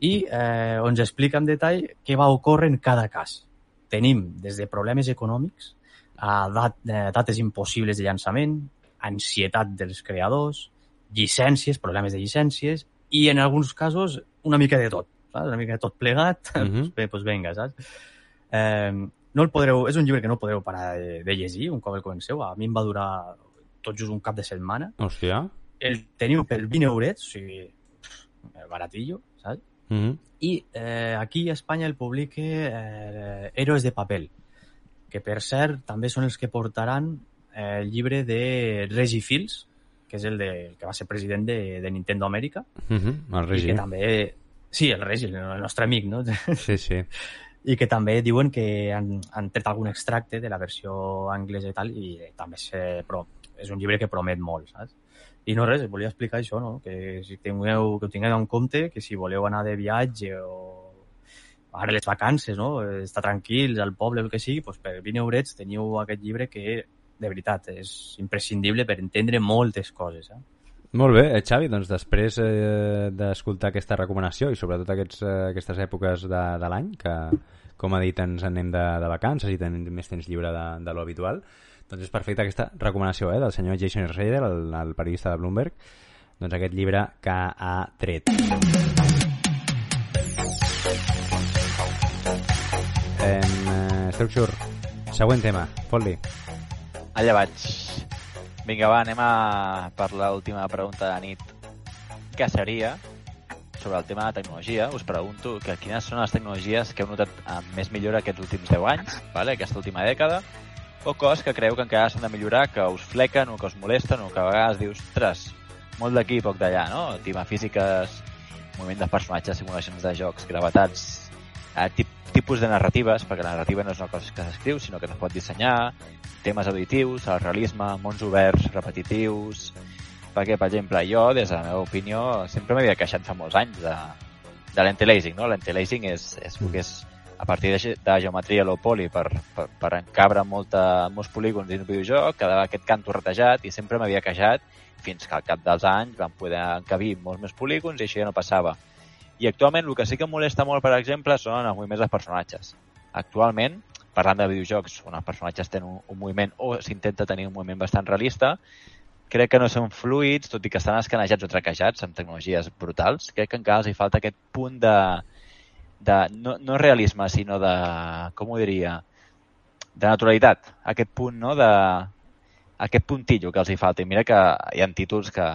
I eh, on explica en detall què va ocórrer en cada cas. Tenim des de problemes econòmics a dat, eh, dates impossibles de llançament, ansietat dels creadors, llicències, problemes de llicències, i en alguns casos una mica de tot, saps? una mica de tot plegat, Mhm. pues bé, pues vinga, saps? Eh, no el podreu, és un llibre que no podreu parar de, de llegir un cop el comenceu. A mi em va durar tot just un cap de setmana. Hòstia. El teniu per 20 eurets, o sigui, baratillo, saps? Uh -huh. I eh, aquí a Espanya el publica eh, Héroes de Papel, que per cert també són els que portaran eh, el llibre de Reggie Fields, que és el, de, el que va ser president de, de Nintendo Amèrica, Uh -huh. El i Regi. que també... Sí, el Reggie, el nostre amic, no? Sí, sí. i que també diuen que han, han tret algun extracte de la versió anglesa i tal, i també és, però és un llibre que promet molt, saps? I no res, volia explicar això, no? Que si tingueu, que ho tingueu en compte, que si voleu anar de viatge o ara les vacances, no? Estar tranquils al poble, el que sigui, doncs per 20 eurets teniu aquest llibre que, de veritat, és imprescindible per entendre moltes coses, eh? Molt bé, eh, Xavi, doncs després eh, d'escoltar aquesta recomanació i sobretot aquests, eh, aquestes èpoques de, de l'any, que com ha dit ens anem de, de vacances i tenim més temps lliure de, de lo habitual, doncs és perfecta aquesta recomanació eh, del senyor Jason Schreier, el, el periodista de Bloomberg, doncs aquest llibre que ha tret. Eh, Structure, següent tema, fot-li. Allà vaig. Vinga, va, anem a per l'última pregunta de la nit. Què seria sobre el tema de tecnologia? Us pregunto que quines són les tecnologies que heu notat amb més millora aquests últims 10 anys, vale? aquesta última dècada, o coses que creu que encara s'han de millorar, que us flequen o que us molesten o que a vegades dius, ostres, molt d'aquí i poc d'allà, no? Tema físiques, moviment de personatges, simulacions de jocs, gravetats, eh, tip, tipus de narratives, perquè la narrativa no és una cosa que s'escriu, sinó que es pot dissenyar, temes auditius, el realisme, mons oberts, repetitius... Perquè, per exemple, jo, des de la meva opinió, sempre m'havia queixat fa molts anys de, de l'anti-lacing, no? L'anti-lacing és, és el que és a partir de, de geometria low poly per, per, per encabre molta, molts polígons dins un videojoc, quedava aquest canto retejat i sempre m'havia queixat fins que al cap dels anys van poder encabir molts més polígons i això ja no passava. I actualment el que sí que em molesta molt, per exemple, són els moviments dels personatges. Actualment, parlant de videojocs on els personatges tenen un, un moviment o s'intenta tenir un moviment bastant realista, crec que no són fluids, tot i que estan escanejats o traquejats amb tecnologies brutals. Crec que encara els hi falta aquest punt de, de no, no realisme, sinó de, com ho diria, de naturalitat. Aquest punt, no?, de, aquest puntillo que els hi falta. I mira que hi ha títols que,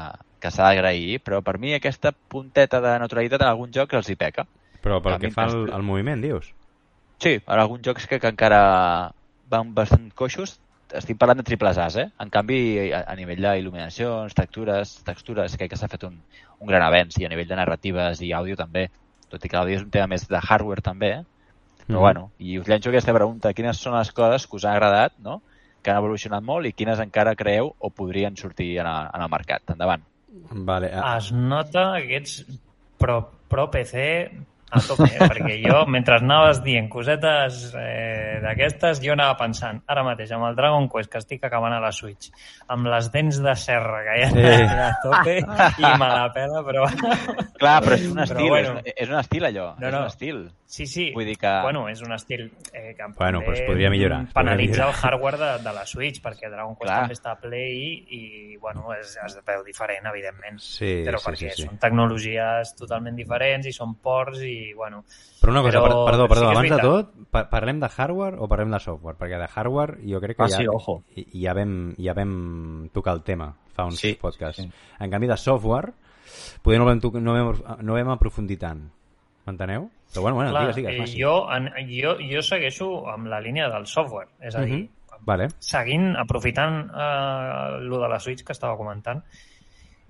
que s'ha d'agrair, però per mi aquesta punteta de naturalitat en algun joc els hi peca. Però pel A que fa al, al moviment, dius? Sí, en alguns jocs crec que encara van bastant coixos. Estic parlant de triples A's, eh? En canvi, a, a nivell d'il·luminacions, textures, textures, crec que s'ha fet un, un gran avenç, i a nivell de narratives i àudio també. Tot i que l'àudio és un tema més de hardware també, eh? Però Mhm. bueno, i us llenço aquesta pregunta. Quines són les coses que us han agradat, no?, que han evolucionat molt i quines encara creeu o podrien sortir en, el, en el mercat? Endavant. Vale, ah, Es nota que ets pro, pro PC a tope, eh? perquè jo, mentre anaves dient cosetes eh, d'aquestes, jo anava pensant, ara mateix, amb el Dragon Quest, que estic acabant a la Switch, amb les dents de serra que hi ha Sí. a tope, i me la pela, però... Clar, però és un Però estil, bueno. és, és un estil allò, No, és no. un estil. Sí, sí. Vull dir que- Bueno, és un estil eh, que Bueno, però es podria millorar, es podria Penalitza el millorar. hardware de, de la Switch, perquè Dragon Quest Clar. també està a Play i, bueno, es, es veu diferent, evidentment. Sí, però sí, perquè sí, sí. són tecnologies totalment diferents i són ports i, bueno... Però una cosa, Però per, perdó, perdó, sí és abans de tot, pa parlem de hardware o parlem de software? Perquè de hardware jo crec que Ah, ja, sí, ojo. i- ja, vam, ja vam tocar el tema fa uns Sí, podcasts. sí. En canvi de software, poder no vam, no vam, no vam aprofundir tant. M'enteneu? Però bueno, bueno, Clar, digues, digues. eh, jo, en, jo, jo segueixo amb la línia del software, és a dir, Mhm. Vale. seguint, aprofitant eh, lo de la Switch que estava comentant,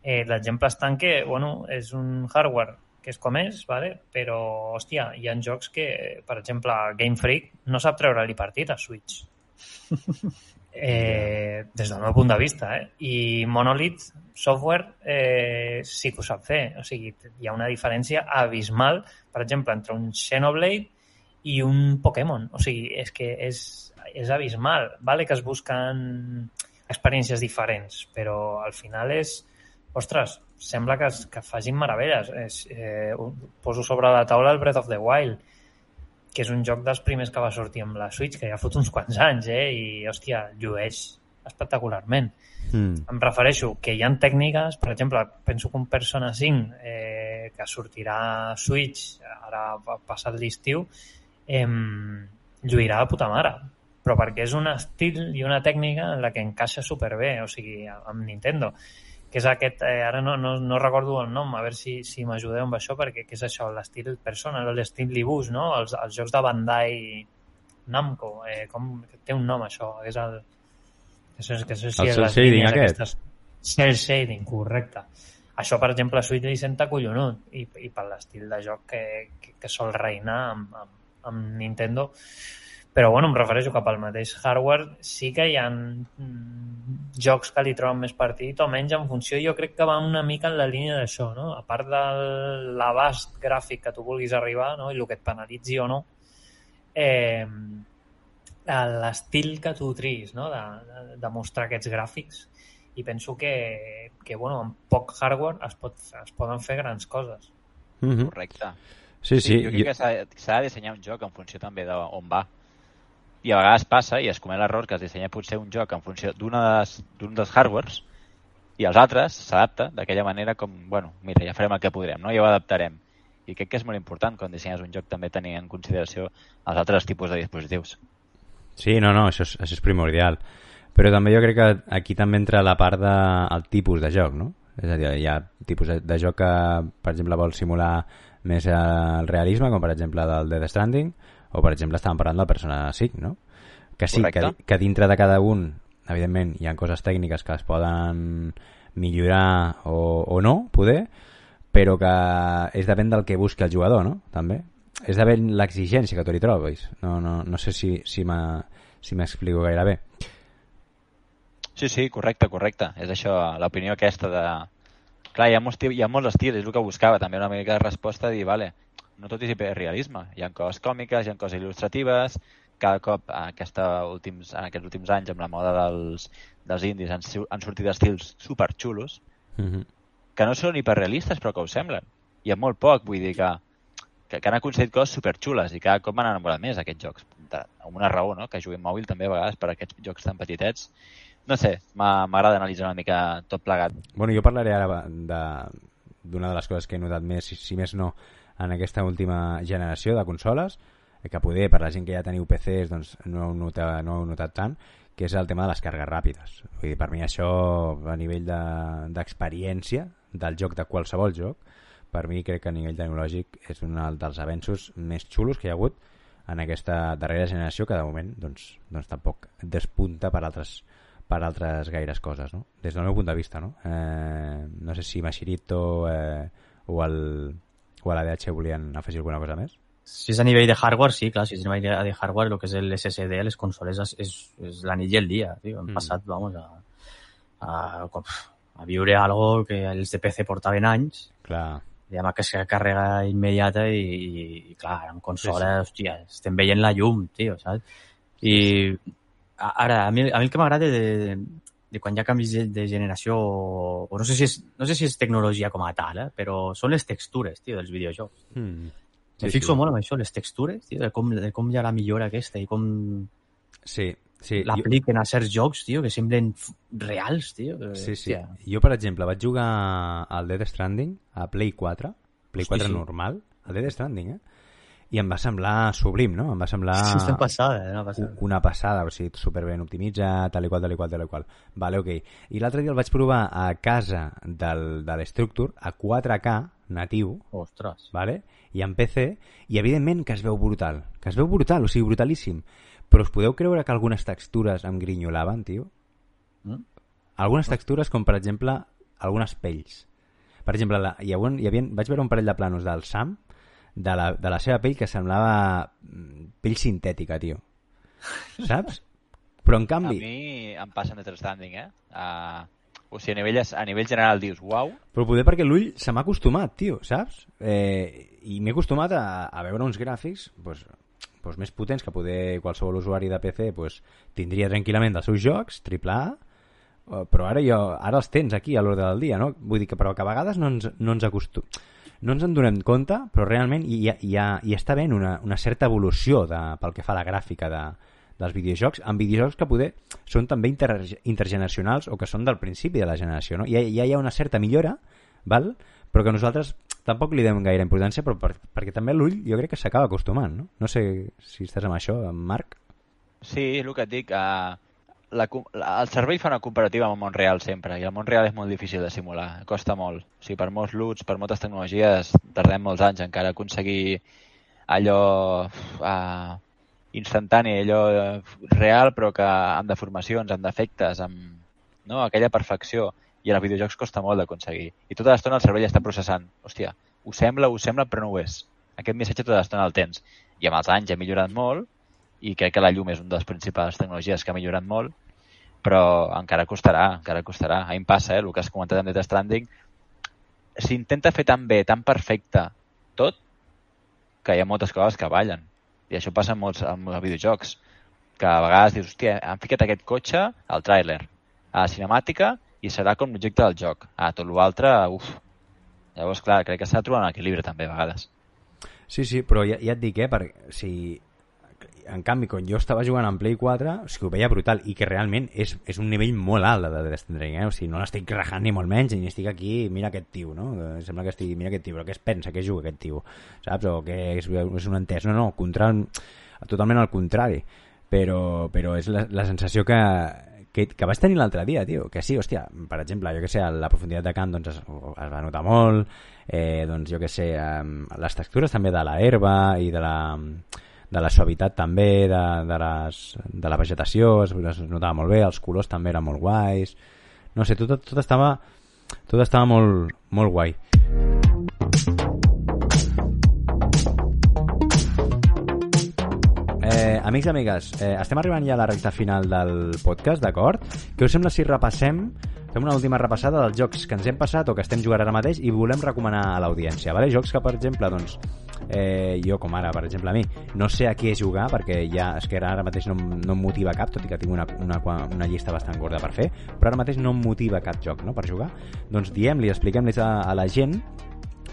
eh, l'exemple està en que, bueno, és un hardware que és com és, vale? però, hòstia, hi ha jocs que, per exemple, Game Freak no sap treure-li partit a Switch. Eh, des del meu punt de vista, eh? I Monolith Software eh, sí que ho sap fer. O sigui, hi ha una diferència abismal, per exemple, entre un Xenoblade i un Pokémon. O sigui, és que és, és abismal. Vale que es busquen experiències diferents, però al final és... Ostres, sembla que, que facin meravelles. És, eh, poso sobre la taula el Breath of the Wild, que és un joc dels primers que va sortir amb la Switch, que ja fot uns quants anys, eh? I, hòstia, llueix espectacularment. Mm. Em refereixo que hi ha tècniques, per exemple, penso que un Persona 5 eh, que sortirà a Switch ara pa- passat l'estiu eh, lluirà de puta mare però perquè és un estil i una tècnica en la que encaixa superbé, o sigui, amb Nintendo que és aquest, eh, ara no, no, no recordo el nom, a veure si, si m'ajudeu amb això, perquè què és això, l'estil Persona, l'estil Libus, no? Els, els jocs de Bandai Namco, eh, com, té un nom això, és el... Que això, que això sí El és cel shading aquest. aquestes. Cell shading, correcte. Això, per exemple, a Switch li senta collonut i, i per l'estil de joc que, que, que sol reinar amb, amb, amb Nintendo. Però, bueno, em refereixo que pel mateix hardware sí que hi ha mm, jocs que li troben més partit o menys en funció, jo crec que va una mica en la línia d'això, no? A part de l'abast gràfic que tu vulguis arribar no? i el que et penalitzi o no, eh, l'estil que tu triïs no? de, de, de mostrar aquests gràfics i penso que, que bueno, amb poc hardware es, pot, es poden fer grans coses. Mm -hmm. Correcte. Sí, sí. jo crec que s'ha s'ha de dissenyar un joc en funció també d'on va. I a vegades passa, i es comet l'error, que es dissenya potser un joc en funció d'un dels hardwares i els altres s'adapta d'aquella manera com, bueno, mira, ja farem el que podrem, no? ja ho adaptarem. I crec que és molt important quan dissenyes un joc també tenir en consideració els altres tipus de dispositius. Sí, no, no, això és, això és primordial. Però també jo crec que aquí també entra la part del de, tipus de joc, no? És a dir, hi ha tipus de, de joc que, per exemple, vol simular més el realisme, com per exemple del Death Stranding, o per exemple estàvem parlant del Persona 5, no? Que sí, que, Correcte. que dintre de cada un, evidentment, hi ha coses tècniques que es poden millorar o, o no, poder, però que és depèn del que busca el jugador, no? També. És depèn l'exigència que tu li trobis. No, no, no sé si, si m'ha- si m'explico gaire bé. Sí, sí, correcte, correcte. És això, l'opinió aquesta de... Clar, hi ha, molts, hi ha molts estils, és el que buscava, també una mica de resposta de dir, vale, no tot és hiperrealisme. Hi ha coses còmiques, hi ha coses il·lustratives, cada cop aquesta últims, en aquests últims anys amb la moda dels, dels indis han, han sortit estils superxulos Mm -hmm. que no són hiperrealistes però que ho semblen. I amb molt poc, vull dir que, que, que han aconseguit coses superxules i cada cop m'han enamorat més aquests jocs. De, amb una raó, no? Que juguin mòbil també a vegades per aquests jocs tan petitets. No sé, m'agrada analitzar una mica tot plegat. Bueno, jo parlaré ara de- d'una de les coses que he notat més, si, si més no, en aquesta última generació de consoles, eh, que poder, per la gent que ja teniu PCs, doncs no heu notat, no heu notat tant, que és el tema de les cargues ràpides. Vull dir, per mi això, a nivell de- d'experiència de, del joc, de qualsevol joc, per mi crec que a nivell tecnològic és un dels avenços més xulos que hi ha hagut en aquesta darrera generació que de moment doncs, doncs tampoc despunta per altres per altres gaires coses, no? Des del meu punt de vista, no? Eh, no sé si Mashirito eh, o el o la DH volien afegir alguna cosa més. Si és a nivell de hardware, sí, clar, si és a nivell de hardware, el que és el SSD, les consoles, és, és, la nit i el dia, tio. Hem Mm. passat, vamos, a, a, a viure algo que els de PC portaven anys, Clar, Hi ha aquesta càrrega immediata i, i, i clar, amb consola, sí, sí. hòstia, estem veient la llum, tio, saps? I a- ara, a mi, a mi el que m'agrada de, de quan hi ha canvis de, generació, o, o no, sé si és, no sé si és tecnologia com a tal, eh? però són les textures, tio, dels videojocs. Mm. Sí, Me fixo molt en això, les textures, tio, de com, de com hi ha la millora aquesta i com Sí, sí. Jo, l'apliquen a certs jocs, tio, que semblen reals, tio. que, sí, sí. hòstia, Jo, per exemple, vaig jugar al Death Stranding a Play 4, Play 4 Sí, sí. normal, al Death Stranding, eh? I em va semblar sublim, no? Em va semblar Sí, una passada, una passada. una passada, o sigui, superben optimitzat, tal i qual, tal i qual, tal i qual. Vale, ok. I l'altre dia el vaig provar a casa del, de l'Structure, a 4K, natiu, Ostres. vale? i en PC, i evidentment que es veu brutal, que es veu brutal, o sigui, brutalíssim. Però us podeu creure que algunes textures em grinyolaven, tio? Mm? Algunes textures, com per exemple, algunes pells. Per exemple, la, hi, havia, hi havia, vaig veure un parell de planos del Sam, de la, de la seva pell que semblava mm, pell sintètica, tio. Saps? Però en A canvi... mi em passa Stranding, eh? Uh, o sigui, a nivell, a nivell general dius, uau, Però poder perquè l'ull se m'ha acostumat, tio, saps? Eh, I m'he acostumat a, a veure uns gràfics pues, pues més potents que poder qualsevol usuari de PC pues, tindria tranquil·lament dels seus jocs, triple A, eh, però ara, jo, ara els tens aquí a l'ordre del dia, no? Vull dir que, però que a vegades no ens, no ens acostum... No ens en donem compte, però realment hi, hi, ha, hi està havent una, una certa evolució de, pel que fa a la gràfica de, dels videojocs, amb videojocs que poder són també inter, intergeneracionals o que són del principi de la generació. No? Ja, ja hi ha una certa millora, val? però que nosaltres tampoc li donem gaire importància, però per, perquè també l'ull jo crec que s'acaba acostumant. No? no sé si estàs amb això, amb Marc. Sí, és el que et dic. Uh, la, la, el cervell fa una comparativa amb el món real sempre, i el món real és molt difícil de simular, costa molt. O sigui, per molts loots, per moltes tecnologies, tardem molts anys encara a aconseguir allò uh, instantani, allò eh, real, però que amb deformacions, amb defectes, amb no? aquella perfecció. I en els videojocs costa molt d'aconseguir. I tota l'estona el cervell està processant. Hòstia, ho sembla, ho sembla, però no ho és. Aquest missatge tota l'estona el tens. I amb els anys ha millorat molt, i crec que la llum és una de les principals tecnologies que ha millorat molt, però encara costarà, encara costarà. A mi em passa, eh, el que has comentat amb Death Stranding, s'intenta fer tan bé, tan perfecte tot, que hi ha moltes coses que ballen. I això passa en molts, en molts videojocs, que a vegades dius, hòstia, han ficat aquest cotxe al tràiler, a la cinemàtica, i serà com l'objecte del joc. A tot l'altre, uf. Llavors, clar, crec que s'ha de trobar un equilibri també, a vegades. Sí, sí, però ja, ja et dic, eh, perquè si... En canvi, quan jo estava jugant en Play 4, o sigui, ho veia brutal, i que realment és, és un nivell molt alt de Death Stranding, eh? O sigui, no l'estic rajant ni molt menys, ni estic aquí, mira aquest tio, no? Que Sembla que estigui, mira aquest tio, però què es pensa, què juga aquest tio, saps? O que és, és un entès. No, no, contrari, totalment al contrari. Però, però és la, la sensació que, que, que vaig tenir l'altre dia, tio, que sí, hòstia, per exemple, jo que sé, la profunditat de camp doncs, es, es va notar molt, eh, doncs jo que sé, eh, les textures també de la herba i de la, de la suavitat també, de, de, les, de la vegetació, es, es notava molt bé, els colors també eren molt guais, no sé, tot, tot estava tot estava molt, molt guai. Eh, amics i amigues, eh, estem arribant ja a la recta final del podcast, d'acord? Què us sembla si repassem, fem una última repassada dels jocs que ens hem passat o que estem jugant ara mateix i volem recomanar a l'audiència, vale? Jocs que, per exemple, doncs, eh, jo, com ara, per exemple, a mi, no sé a què jugar perquè ja, és que ara mateix no, no em motiva cap, tot i que tinc una, una, una llista bastant gorda per fer, però ara mateix no em motiva cap joc no, per jugar. Doncs diem-li, expliquem-li a, a la gent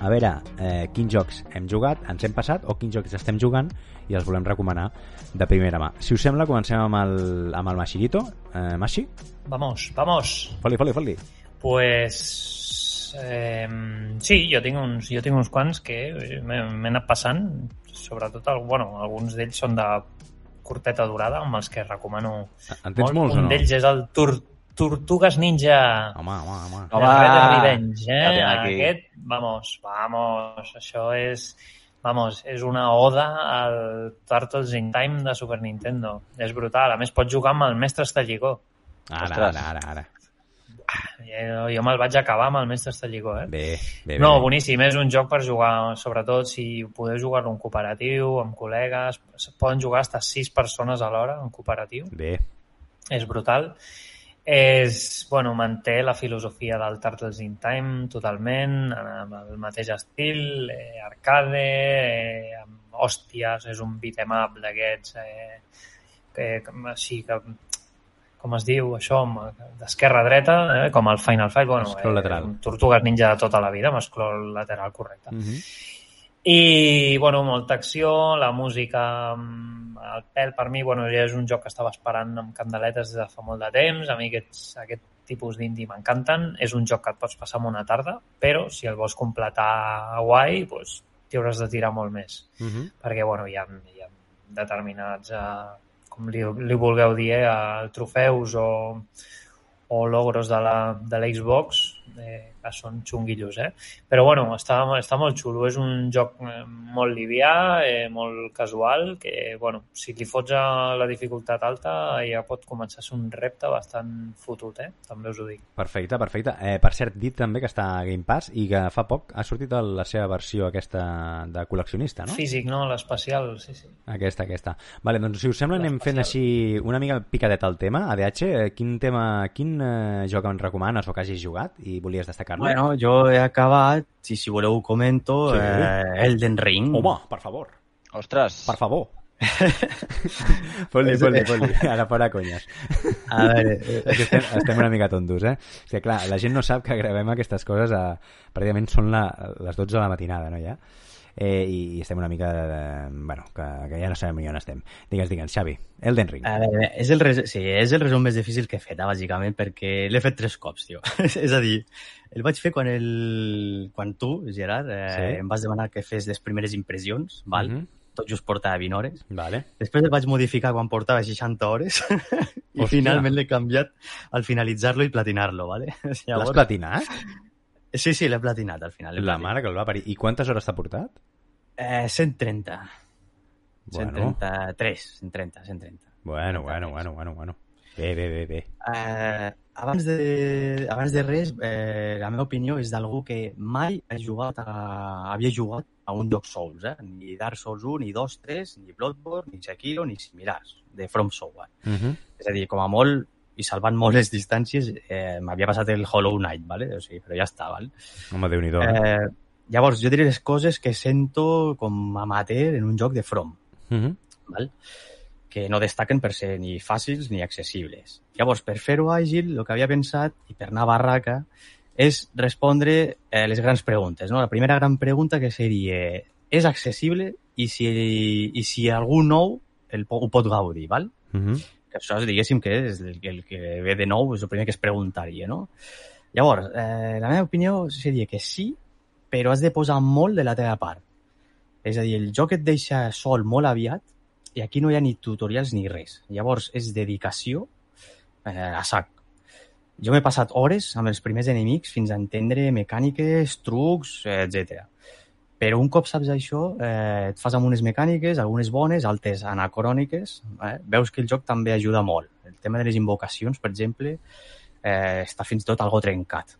a veure eh, quins jocs hem jugat, ens hem passat o quins jocs estem jugant i els volem recomanar de primera mà. Si us sembla, comencem amb el, amb el Mashirito. Eh, Mashi? Vamos, vamos. Foli, foli, foli. Pues... Eh, sí, jo tinc uns, jo tinc uns quants que m'he anat passant, sobretot, el, bueno, alguns d'ells són de curteta durada, amb els que recomano En tens molts Un no? d'ells és el Tur Tortugues Ninja Home, home, home. de Home! Revenge, eh? Ja aquí. Aquest, vamos, vamos, això és... Vamos, és una oda al Turtles in Time de Super Nintendo. És brutal. A més, pots jugar amb el mestre Estallicó. Ara, Ostres. ara, ara, ara. Jo, jo me'l vaig acabar amb el mestre Estallicó, eh? Bé, bé, bé. No, boníssim, és un joc per jugar, sobretot si podeu jugar-lo en cooperatiu, amb col·legues, es poden jugar fins sis persones alhora en cooperatiu, Bé. és brutal. És, bueno, manté la filosofia del Turtles in Time totalment, amb el mateix estil, eh, arcade, eh, amb hòsties, és un beat'em up d'aquests, eh, que, que, així que com es diu això, d'esquerra a dreta, eh, com el Final Fight, bueno, un Tortugues Ninja de tota la vida, amb scroll lateral correcte. Mm -hmm. I, bueno, molta acció, la música mm, al pèl per mi, bueno, ja és un joc que estava esperant amb candeletes des de fa molt de temps, a mi aquests, aquest tipus d'indie m'encanten, és un joc que et pots passar en una tarda, però si el vols completar guai, doncs t'hi hauràs de tirar molt més, Mm -hmm. perquè, bueno, hi ha, hi ha determinats, eh, com li, li vulgueu dir, eh, trofeus o, o logros de la, de l'Xbox eh, són xunguillos, eh? Però bueno, està, està molt xulo, és un joc eh, molt livià, eh, molt casual, que bueno, si li fots a la dificultat alta ja pot començar a ser un repte bastant fotut, eh? També us ho dic. Perfecte, perfecte. Eh, per cert, dit també que està a Game Pass i que fa poc ha sortit la seva versió aquesta de col·leccionista, no? Físic, no? L'especial, sí, sí. Aquesta, aquesta. Vale, doncs si us sembla anem fent així una mica picadet al tema. ADH, eh, quin tema, quin eh, joc em recomanes o que hagis jugat i volies destacar-lo? Bueno, jo he acabat, si, si voleu ho comento, Sí. eh, Elden Ring. Home, per favor, Ostres, per favor. Fot-li, fot-li, fot-li. Ara fora conyes. A veure, eh, que estem, estem una mica tontos, eh? És que, clar, la gent no sap que gravem aquestes coses a... Pràcticament són la, les 12 de la matinada, no, ja? Eh, i, i estem una mica... De, bueno, que, que ja no sabem ni on estem. Digues, digues, Xavi, Elden Ring. A veure, és el, res... sí, és el resum més difícil que he fet, eh, bàsicament, perquè l'he fet tres cops, tio. és a dir, el vaig fer quan, el... quan tu, Gerard, eh, Sí. em vas demanar que fes les primeres impressions, val? Mhm. tot just portava 20 hores. Vale. Després el vaig modificar quan portava 60 hores i Hòstia. finalment l'he canviat al finalitzar-lo i platinar-lo, ¿vale? L'has platinat? Sí, sí, l'he platinat al final. La platinat. mare que el va parir. I quantes hores t'ha portat? Eh, 130. Bueno. 133, 130, 130. Bueno, bueno, bueno, bueno, bueno. Bé, bé, bé, bé. Eh, abans, de, abans de res, eh, la meva opinió és d'algú que mai ha jugat a, havia jugat a un joc Souls, eh? ni Dark Souls 1, ni 2, 3, ni Bloodborne, ni Sekiro, ni similars, de From Software. Uh -huh. És a dir, com a molt, i salvant molt les distàncies, eh, m'havia passat el Hollow Knight, ¿vale? o sigui, però ja està. ¿vale? Home, Déu-n'hi-do. Eh... Eh, llavors, jo diré les coses que sento com amateur en un joc de From. Uh -huh. val? Que no destaquen per ser ni fàcils ni accessibles. Llavors, per fer-ho àgil, el que havia pensat, i per anar a barraca, és respondre eh, les grans preguntes. No? La primera gran pregunta que seria és accessible i si, i si algú nou el, ho pot gaudir, val? Uh -huh. que això diguéssim que és el, el que ve de nou, és el primer que es preguntaria, no? Llavors, eh, la meva opinió seria que sí, però has de posar molt de la teva part. És a dir, el joc et deixa sol molt aviat i aquí no hi ha ni tutorials ni res. Llavors, és dedicació eh, a sac. Jo m'he passat hores amb els primers enemics fins a entendre mecàniques, trucs, etc. Però un cop saps això, eh, et fas amb unes mecàniques, algunes bones, altres anacròniques, eh? veus que el joc també ajuda molt. El tema de les invocacions, per exemple, eh, està fins i tot algo trencat.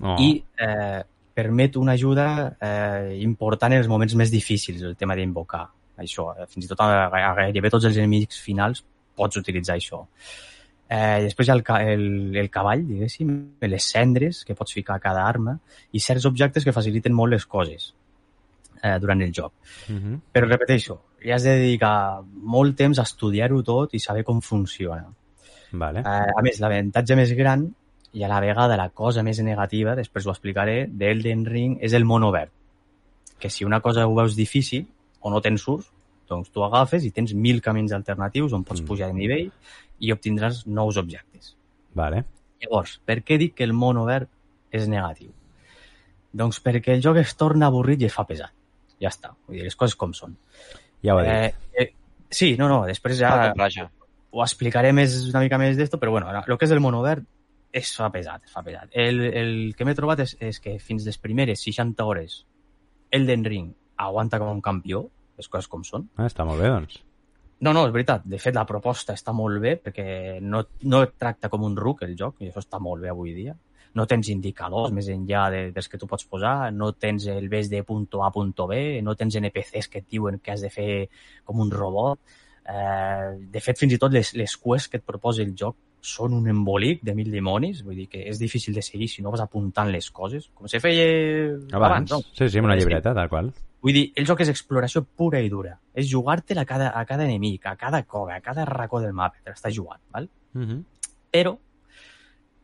Oh. I eh, permet una ajuda eh, important en els moments més difícils, el tema d'invocar això. Eh, fins i tot a, a gairebé tots els enemics finals pots utilitzar això. Eh, després hi ha el, el, el cavall, diguéssim, les cendres que pots ficar a cada arma i certs objectes que faciliten molt les coses eh, durant el joc. Uh -huh. Però repeteixo, hi has de dedicar molt temps a estudiar-ho tot i saber com funciona. Vale. Eh, a més, l'avantatge més gran i a la vegada la cosa més negativa, després ho explicaré, d'Elden Ring és el món obert. Que si una cosa ho veus difícil o no tens surts, doncs tu agafes i tens mil camins alternatius on pots Mm. pujar de nivell i obtindràs nous objectes. Vale. Llavors, per què dic que el món obert és negatiu? Doncs perquè el joc es torna avorrit i es fa pesat. Ja està. Vull dir, les coses com són. Ja ho he dit. Eh, eh, sí, no, no, després ja raja. ho explicaré més, una mica més d'esto, però bueno, el que és el món obert es fa pesat, es fa pesat. El, el que m'he trobat és, és que fins les primeres 60 hores Elden Ring aguanta com un campió, les coses com són. Ah, està molt bé, doncs. No, no, és veritat. De fet, la proposta està molt bé perquè no, no et tracta com un ruc el joc, i això està molt bé avui dia. No tens indicadors més enllà de, dels que tu pots posar, no tens el ves de punt A a punt B, no tens NPCs que et diuen que has de fer com un robot. Eh, de fet, fins i tot les, les quests que et proposa el joc són un embolic de mil dimonis, vull dir que és difícil de seguir si no vas apuntant les coses, com se feia Abans. no? Sí, sí, amb una llibreta, tal qual. Vull dir, el joc és exploració pura i dura. És jugar-te'l a cada, a cada enemic, a cada cova, a cada racó del mapa, te l'estàs jugant, val? Mhm. Però,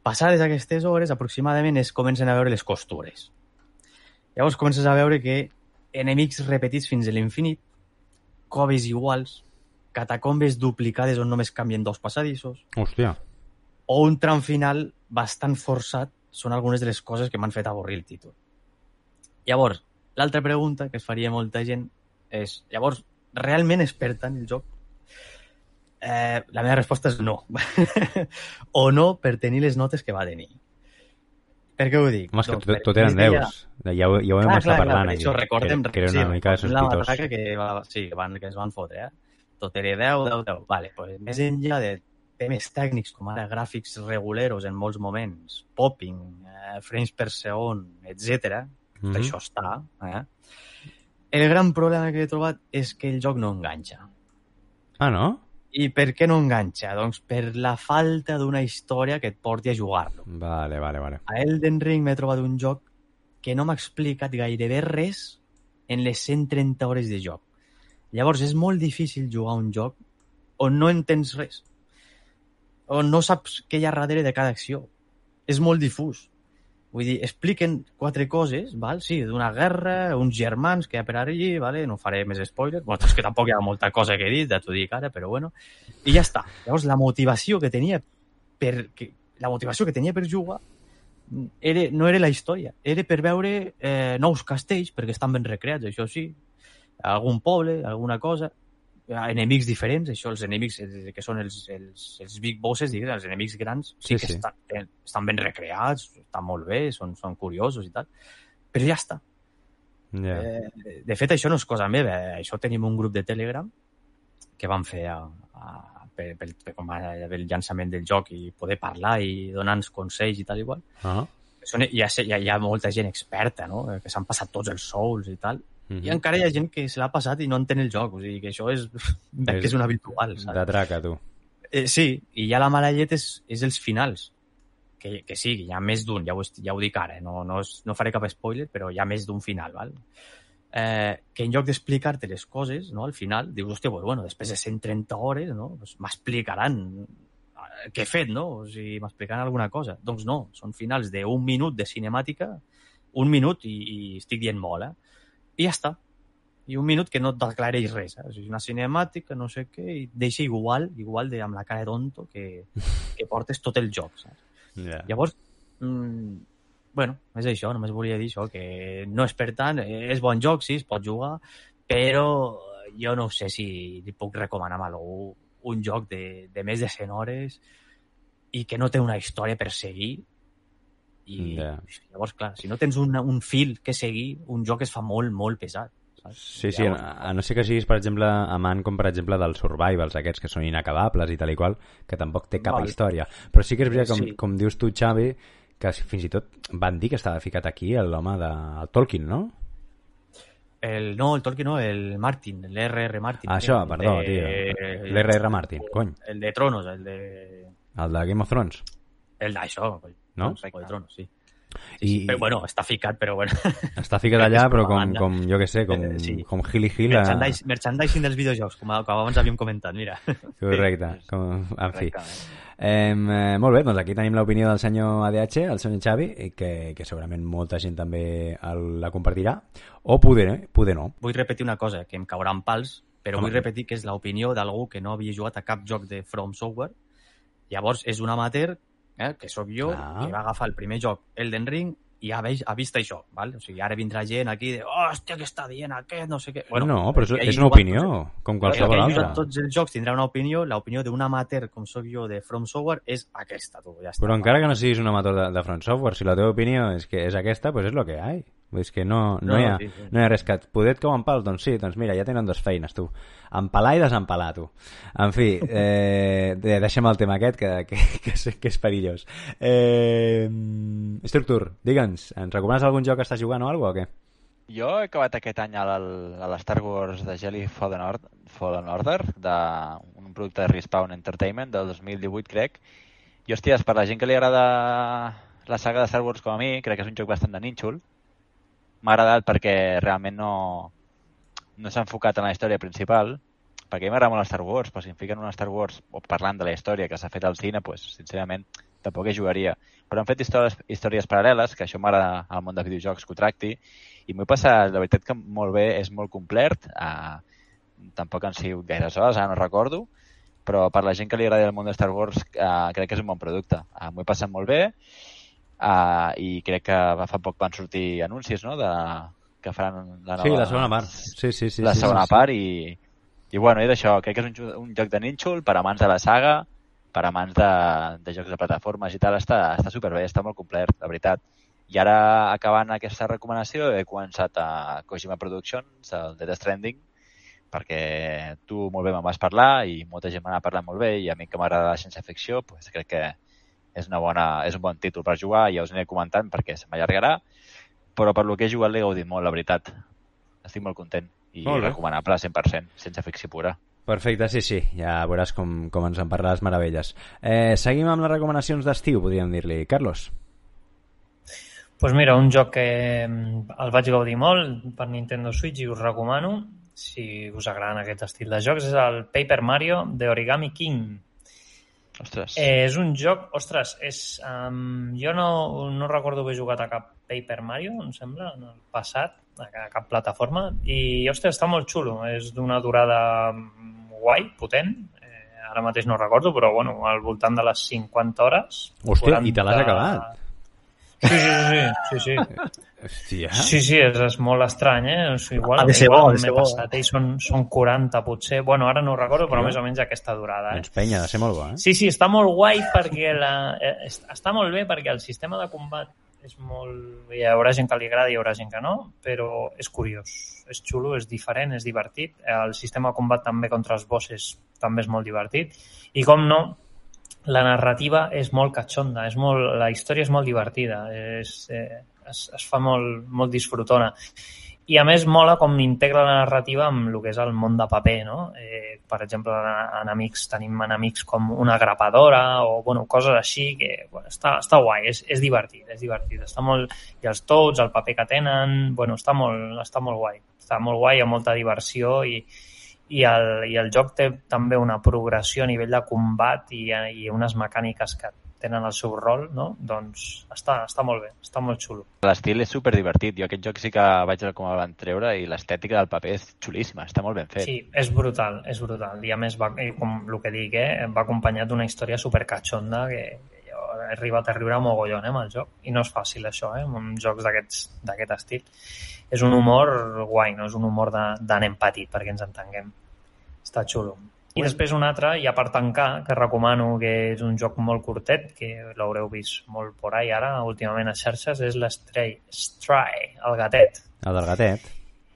passades aquestes hores, aproximadament es comencen a veure les costures. Llavors comences a veure que enemics repetits fins a l'infinit, coves iguals, catacombes duplicades on només canvien dos passadissos, Hòstia. o un tram final bastant forçat són algunes de les coses que m'han fet avorrir el títol. Llavors, l'altra pregunta que es faria molta gent és, llavors, realment es perd tant el joc? Eh, la meva resposta és no. o no per tenir les notes que va tenir. Per què ho dic? Home, és que tot, tot eren deus. Ja, ho, ja ho vam Clar, estar clar, clar, parlant això recordem, que, que era sí, una mica recordem la sospitós. matraca que, va, sí, que, van, que ens van fotre, eh? Tot era 10, 10, 10. Vale, pues, més enllà de temes tècnics com ara gràfics reguleros en molts moments, popping, eh, frames per segon, etc. Mhm. això està. Eh? El gran problema que he trobat és que el joc no enganxa. Ah, no? I per què no enganxa? Doncs per la falta d'una història que et porti a jugar-lo. Vale, vale, vale. A Elden Ring m'he trobat un joc que no m'ha explicat gairebé res en les 130 hores de joc. Llavors és molt difícil jugar un joc on no entens res. On no saps què hi ha darrere de cada acció. És molt difús. Vull dir, expliquen quatre coses, val? sí, d'una guerra, uns germans que hi ha per allí, vale? no faré més spoilers, bueno, és que tampoc hi ha molta cosa que he dit, ja t'ho dic ara, però bueno, i ja està. Llavors, la motivació que tenia per, que, la motivació que tenia per jugar era, no era la història, era per veure eh, nous castells, perquè estan ben recreats, això sí, algun poble, alguna cosa, enemics diferents, això, els enemics eh, que són els, els, els big bosses, digues, els enemics grans, sí, Sí, que sí. Estan, eh, estan ben recreats, estan molt bé, són, són curiosos i tal, però ja està. Ja. Eh, de fet, això no és cosa meva, eh, això tenim un grup de Telegram que vam fer a, a, per, per, per, com a, el llançament del joc i poder parlar i donar-nos consells i tal i qual. Ah. Són, hi, ha, hi, ha, hi ha molta gent experta, no? Que s'han passat tots els souls i tal. Mhm. I encara hi ha gent que se l'ha passat i no entén el joc. O sigui, que això és, veig que és una habitual, saps? De traca, tu. Eh, sí, i ja la mala llet és, és els finals. Que, que sí, que hi ha més d'un, ja, ho ja ho dic ara, eh? no, no, és, no faré cap spoiler, però hi ha més d'un final, val? Eh, que en lloc d'explicar-te les coses, no, al final, dius, hòstia, pues, bueno, després de 130 hores, no, pues, m'explicaran eh, què he fet, no? O sigui, m'explicaran alguna cosa. Doncs no, són finals d'un minut de cinemàtica, un minut i, i estic dient molt, eh? I ja està. I un minut que no et declareix res, eh? O sigui, una cinemàtica, no sé què, i deixa igual, igual de, amb la cara de tonto que, que portes tot el joc, saps? Ja. Llavors, mm, bueno, és això, només volia dir això, que no és per tant, és bon joc, sí, es pot jugar, però jo no sé si li puc recomanar a algú un joc de, de més de 100 hores i que no té una història per seguir i Ja. llavors, clar, si no tens un, un fil que seguir, un joc es fa molt, molt pesat. Saps? Sí, sí, a, a no ser que siguis, per exemple, amant com per exemple dels survivals, aquests que són inacabables i tal i qual, que tampoc té cap Val. història. Però sí que és veritat, com, Sí. com dius tu, Xavi, que fins i tot van dir que estava ficat aquí l'home de el Tolkien, no? El, no, el Tolkien no, el Martin, el R.R. Martin. Ah, això, perdó, de- tio. L'R.R. Martin, cony. El de Tronos, el de... El de Game of Thrones. El d'això, coi. No? Juego de Tronos, sí. I, Però bueno, està ficat, però bueno. està ficat allà, però com, com jo que sé, com, Eh, sí. com Hilly Hill. a- Merchandise, merchandising dels videojocs, com, com abans havíem comentat, mira. Correcte. Com, en fi. Correctament. Eh, molt bé, doncs aquí tenim l'opinió del senyor ADH, el senyor Xavi, i que, que segurament molta gent també el, la compartirà, o poder, poder no. Vull repetir una cosa, que em cauran pals, però Home. vull repetir que és l'opinió d'algú que no havia jugat a cap joc de From Software. Llavors, és un amateur, eh, que sóc jo, Clar. que va agafar el primer joc, Elden Ring, i ha, vist, ha vist això, val? O sigui, ara vindrà gent aquí de, hòstia, què està dient aquest, no sé què. no, però és, és una opinió, tots- com qualsevol altra. tots els jocs tindrà una opinió, l'opinió d'un amateur com sóc jo de From Software és aquesta, tu, ja està. Però encara que no siguis un amateur de, de Front Software, si la teva opinió és que és aquesta, pues és lo que hi ha. És que no, no, No, hi ha, sí, sí. no hi ha res que et poder et cauen pals, doncs sí, doncs mira, ja tenen dues feines, tu. Empalar i desempalar, tu. En fi, eh, de, deixem el tema aquest, que, que, que, sé que és perillós. Eh, Structure, digue'ns, ens recomanes algun joc que estàs jugant o alguna o què? Jo he acabat aquest any a l'Star Wars de Jedi Fallen Order, Fallen Order de un producte de Respawn Entertainment del 2018, crec, I, hòsties, per la gent que li agrada la saga de Star Wars com a mi, crec que és un joc bastant de nínxol. M'ha agradat perquè realment no, no s'ha enfocat en la història principal, perquè a mi m'agrada molt Star Wars, però si em fiquen una Star Wars o parlant de la història que s'ha fet al cine, pues, sincerament, tampoc hi jugaria. Però han fet històries, històries paral·leles, que això m'agrada al món de videojocs que ho tracti, i m'ho he passat, la veritat que molt bé, és molt complet, uh, tampoc han sigut gaires hores, ara no recordo, però per la gent que li agrada el món de Star Wars uh, crec que és un bon producte. Uh, m'ho he passat molt bé uh, i crec que fa poc van sortir anuncis no? de, que faran la nova... Sí, la segona part. Sí, sí, sí. la sí, segona sí, sí. part i, i bueno, és això, crec que és un, un joc de nínxol per amants de la saga, per amants de, de jocs de plataformes i tal, està, està superbé, està molt complet, la veritat. I ara, acabant aquesta recomanació, he començat a Kojima Productions, el Death Stranding, perquè tu molt bé me'n vas parlar i molta gent me n'ha parlat molt bé i a mi que m'agrada la ciència-ficció, pues, crec que és, una bona, és un bon títol per jugar, ja us aniré comentant perquè se m'allargarà, però per lo que he jugat l'he gaudit molt, la veritat. Estic molt content i Molt bé. recomanable 100%, sense ficció pura. Perfecte, sí, sí, ja veuràs com, com ens en parlaràs meravelles. Eh, seguim amb les recomanacions d'estiu, podríem dir-li. Carlos? pues mira, un joc que el vaig gaudir molt per Nintendo Switch i us recomano, si us agraden aquest estil de jocs, és el Paper Mario de Origami King. Ostres, Eh, és un joc, ostres, és, um, jo no, no recordo haver jugat a cap Paper Mario, em sembla, en el passat, a ca- a cap plataforma, i, ostres, està molt xulo. És d'una durada mm, guai, potent, eh, ara mateix no recordo, però bueno, al voltant de les 50 hores. Hòstia, i te l'has acabat? Sí, sí, sí, sí, sí. Hòstia. Sí, sí, és, és molt estrany, eh? O sigui, igual, Ha de ser igual bo, ha de ser bo. passat, eh? Són, són 40, potser. Bueno, ara no ho recordo, però més o menys aquesta durada, eh? Doncs penya, ha de ser molt bo, eh? Sí, sí, està molt guai perquè la, eh, est- està molt bé perquè el sistema de combat és molt... Hi haurà gent que li agrada i hi haurà gent que no, però és curiós, és xulo, és diferent, és divertit. El sistema de combat també contra els bosses també és molt divertit. I com no, la narrativa és molt catxonda, és molt, la història és molt divertida, és, eh, es, es fa molt, molt disfrutona. I a més mola com integra la narrativa amb el que és el món de paper, no? Eh, per exemple, en enemics, tenim enemics com una grapadora o bueno, coses així que bueno, està, està guai, és, és divertit, és divertit. Està molt... I els tots, el paper que tenen, bueno, està molt, està molt guai. Està molt guai, hi ha molta diversió i, i el, i el joc té també una progressió a nivell de combat i, i unes mecàniques que tenen el seu rol, no? doncs està, està molt bé, està molt xulo. l'estil és super divertit. Jo aquest joc sí que vaig com el van treure i l'estètica del paper és xulíssima, està molt ben fet. Sí, és brutal, és brutal. I a més, va, com el que dic, eh, va acompanyat d'una història supercatxonda que, que jo he arribat a riure mogollon eh, amb el joc. I no és fàcil això, eh, amb jocs d'aquest estil. És un humor guai, no és un humor de, de nen petit, perquè ens entenguem. Està xulo. I després un altre, ja per tancar, que recomano que és un joc molt curtet, que l'haureu vist molt por ahí ara, últimament a xarxes, és l'Stray, Stray, el gatet. El del gatet.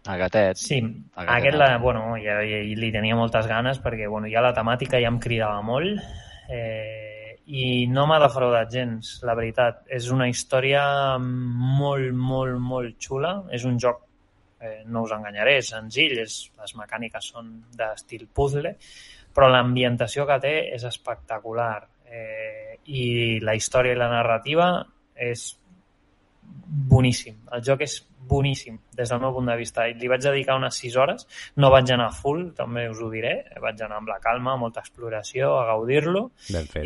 El gatet. Sí, El aquest gatet. la, bueno, ja, ja, li tenia moltes ganes perquè bueno, ja la temàtica ja em cridava molt eh, i no m'ha defraudat gens, la veritat. És una història molt, molt, molt xula. És un joc, eh, no us enganyaré, és senzill, és, les mecàniques són d'estil puzzle, però l'ambientació que té és espectacular. Eh, I la història i la narrativa és boníssim. El joc és boníssim, des del meu punt de vista. I li vaig dedicar unes 6 hores. No vaig anar full, també us ho diré. Vaig anar amb la calma, molta exploració, a gaudir-lo.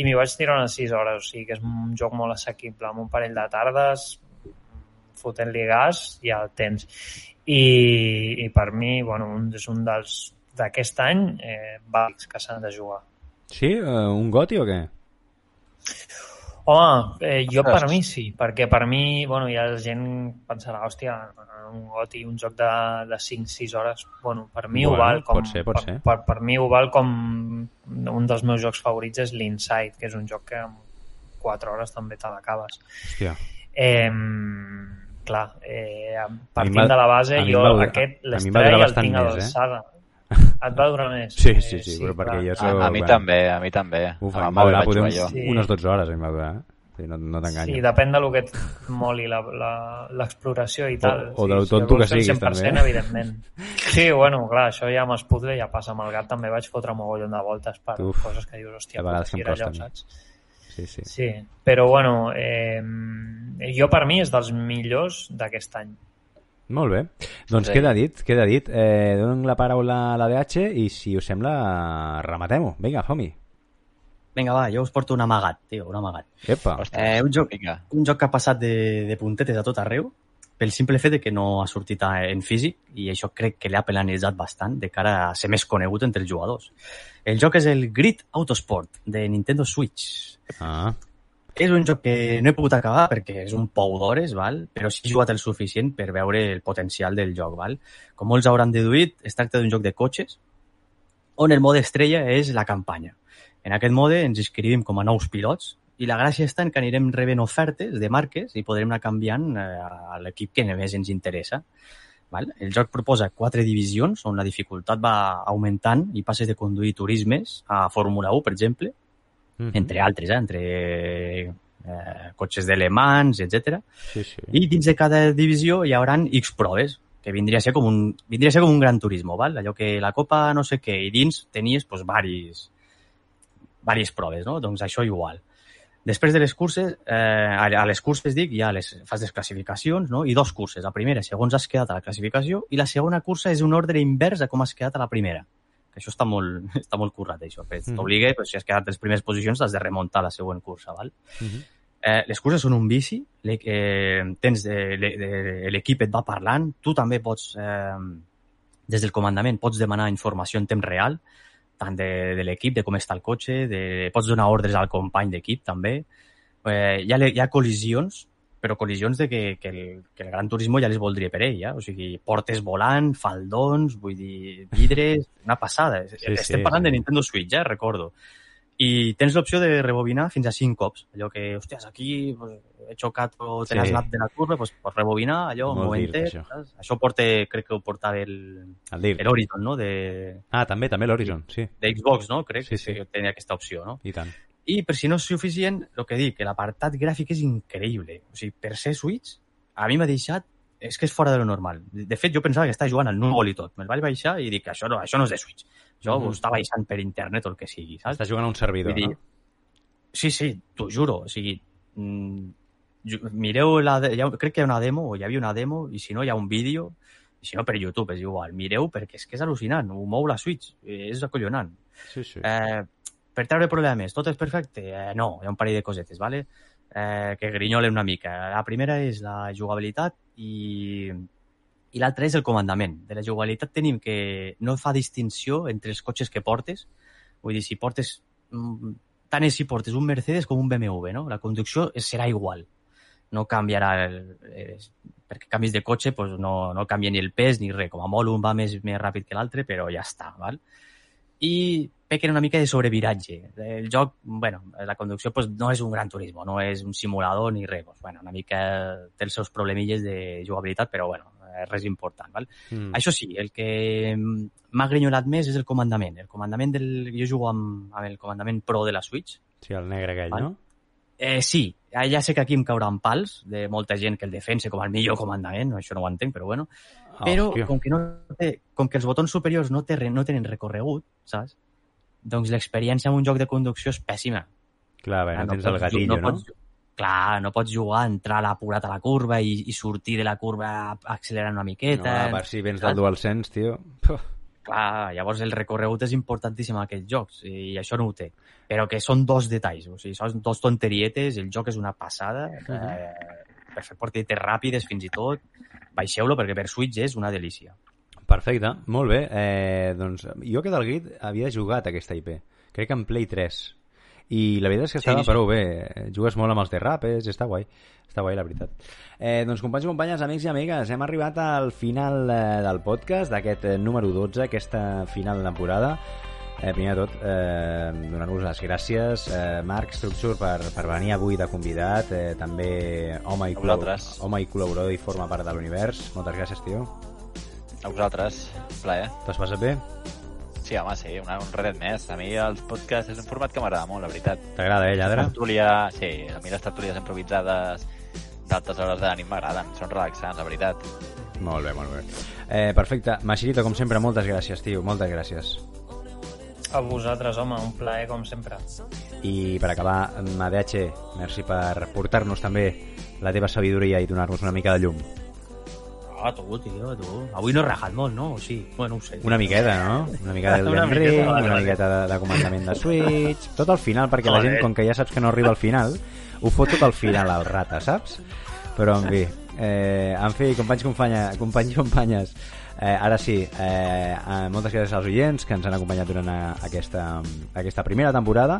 I m'hi vaig tirar unes 6 hores. O sigui que és un joc molt assequible. Amb un parell de tardes, fotent-li gas, ja el tens. I, i per mi, bueno, un, és un dels d'aquest any eh, bàsics que s'han de jugar. Sí? Uh, un goti o què? Home, eh, jo Ostres. per mi sí, perquè per mi, bueno, ja la gent pensarà, hòstia, un goti, un joc de, de 5-6 hores, bueno, per mi Bueno, ho val com... pot ser, pot per, ser. Per, per mi ho val com un dels meus jocs favorits és l'Inside, que és un joc que en 4 hores també te l'acabes. Hòstia. Eh, clar, eh, A mi partint va- de la base, a mi jo va durar- aquest, a mi durar el tinc a eh? l'alçada. Et va durar més? Sí, Eh, sí, sí, però perquè clar. jo A, soc... a mi bueno, també, a mi també. Uf, em el va durar potser. Sí. unes 12 hores, em va durar. eh? Sí, no no t'enganyo. Sí, depèn de lo que et moli la- la- l'exploració i tal. o de lo sí, si tonto que siguis, també, 100%, eh? evidentment. Sí, bueno, clar, això ja puzzles ja passa amb el gat, també vaig fotre mogollon de voltes per Uf, coses que dius, hòstia, a vegades em costa allò, a mi. saps? Sí, sí. Sí, però bueno, eh, jo per mi és dels millors d'aquest any. Molt bé. Doncs Sí. queda dit, queda dit. Eh, dono la paraula a la DH i, si us sembla, rematem-ho. Vinga, som-hi. Vinga, va, jo us porto un amagat, tio, un amagat. Epa. Eh, un joc, vinga. un joc que ha passat de, de puntetes a tot arreu pel simple fet de que no ha sortit a- en físic i això crec que l'ha penalitzat bastant de cara a ser més conegut entre els jugadors. El joc és el Grid Autosport de Nintendo Switch. Ah, És un joc que no he pogut acabar perquè és un pou d'hores, val? però sí he jugat el suficient per veure el potencial del joc. Val? Com molts hauran deduït, es tracta d'un joc de cotxes on el mode estrella és la campanya. En aquest mode ens inscrivim com a nous pilots i la gràcia està en que anirem rebent ofertes de marques i podrem anar canviant eh, a l'equip que més ens interessa. Val? El joc proposa quatre divisions on la dificultat va augmentant i passes de conduir turismes a Fórmula 1, per exemple, mhm. entre altres, eh? entre eh, cotxes de Le Mans, etc. Sí, sí. I dins de cada divisió hi haurà X proves, que vindria a ser com un, vindria a ser com un gran turismo, val? allò que la copa no sé què, i dins tenies pues, varis, varies proves, no? doncs això igual. Després de les curses, eh, a les curses, dic, ja les, fas les classificacions, no? i dos curses. La primera, segons has quedat a la classificació, i la segona cursa és un ordre invers a com has quedat a la primera. Que això està molt, està molt currat, això. Que Mhm. t'obliga, pues, si has quedat les primeres posicions, has de remuntar la següent cursa, val? Mhm. Eh, les curses són un bici, eh, tens l'equip et va parlant, tu també pots, eh, des del comandament, pots demanar informació en temps real, tant de, de l'equip, de com està el cotxe, de, pots donar ordres al company d'equip també. Eh, hi, ha, hi ha col·lisions, però col·lisions de que, que, el, que el Gran Turismo ja les voldria per ell, ja? o sigui, portes volant, faldons, vull dir, vidres, una passada. Sí, Estem sí. parlant de Nintendo Switch, eh? recordo. I tens l'opció de rebobinar fins a 5 cops. Allò que, hòsties, aquí pues, he xocat o te Sí. de la curva, pues, pots rebobinar, allò, un Molt momentet. dir, això. Això porta, crec que ho portava el, El el Horizon, no?, de, Ah, també, també l'Horizon, sí. de Xbox, no? Crec Sí, sí. que tenia aquesta opció, no? I tant. I per si no és suficient, el que dic, que l'apartat gràfic és increïble. O sigui, per ser Switch, a mi m'ha deixat és que és fora de lo normal. De fet, jo pensava que estava jugant al núvol i tot. Me'l vaig baixar i dic, això no, això no és de Switch. Jo Mhm. ho estava baixant per internet o el que sigui, saps? Estàs jugant a un servidor, dir, no? Sí, sí, t'ho juro. O sigui, mm, mireu la... de- ha, crec que hi ha una demo, o hi havia una demo, i si no hi ha un vídeo, i si no per YouTube és igual. Mireu perquè és que és al·lucinant, ho mou la Switch, és acollonant. Sí, sí. Eh, per treure problemes, tot és perfecte? Eh, no, hi ha un parell de cosetes, ¿vale? eh, que grinyolen una mica. La primera és la jugabilitat i, i l'altra és el comandament. De la jugabilitat tenim que no fa distinció entre els cotxes que portes. Vull dir, si portes... mm, Tant és si portes un Mercedes com un BMW, no? La conducció serà igual. No canviarà... El, eh, perquè canvis de cotxe pues no, no canvia ni el pes ni res. Com a molt un va més, més ràpid que l'altre, però ja està, val? i pequen una mica de sobreviratge. El joc, bueno, la conducció pues, no és un gran turismo, no és un simulador ni res. Pues, bueno, una mica té els seus problemilles de jugabilitat, però bueno, eh, res important. Val? Mm. Això sí, el que m'ha grinyolat més és el comandament. El comandament del... Jo jugo amb, amb el comandament Pro de la Switch. Sí, el negre aquell, Val. no? Eh, sí, ja sé que aquí em cauran pals de molta gent que el defensa com el millor comandament, això no ho entenc, però bueno. Ah, Però hòstia. com que, no té, com que els botons superiors no, té, no tenen recorregut, saps? Doncs l'experiència en un joc de conducció és pèssima. Clar, bé, no, Ah, tens el gatillo, no? Pots, clar, no pots jugar, entrar a l'apurat a la curva i, i sortir de la curva accelerant una No, miqueta. a part si vens del DualSense, tio. Puf. Clar, llavors el recorregut és importantíssim en aquests jocs i això no ho té. Però que són dos detalls, o sigui, són dos tonterietes, el joc és una passada, eh, per fer partides ràpides fins i tot, baixeu-lo perquè per Switch és una delícia. Perfecte, molt bé. Eh, doncs jo que del Grid havia jugat aquesta IP. Crec que en Play 3. I la veritat és que estava sí. prou bé. Jugues molt amb els derrapes, està guai. Està guai, la veritat. Eh, doncs, companys i companyes, amics i amigues, hem arribat al final eh, del podcast, d'aquest eh, número 12, aquesta final de temporada. Eh, primer de tot, eh, donar-vos les gràcies, eh, Marc Structure, per, per venir avui de convidat, eh, també home i col·laborador i forma part de l'univers. Moltes gràcies, tio. A vosaltres, un plaer. T'ho has passat bé? Sí, home, sí, una, un redet més. A mi els podcasts és un format que m'agrada molt, la veritat. T'agrada, eh, lladre? Tertúlia, sí, a mi les tertúlies improvisades d'altes hores de la nit m'agraden, són relaxants, la veritat. Molt bé, molt bé. Eh, perfecte. Machirito, com sempre, moltes gràcies, tio. Moltes gràcies. A vosaltres, home, un plaer com sempre. I per acabar, ADH, merci per portar-nos també la teva sabidoria i donar-nos una mica de llum. Ah, tu, tio, tu. Avui no he rajat molt, no? O sí? Bueno, no ho sé. Una miqueta, no? Una mica del Elden miqueta, Ring, una miqueta de, de comandament de Switch... Tot al final, perquè la gent, com que ja saps que no arriba al final, ho fot tot al final al rata, saps? Però, en fi, eh, en fi, companys, companya, companys i companyes, eh, ara sí, eh, eh, moltes gràcies als oients que ens han acompanyat durant eh, aquesta, aquesta primera temporada.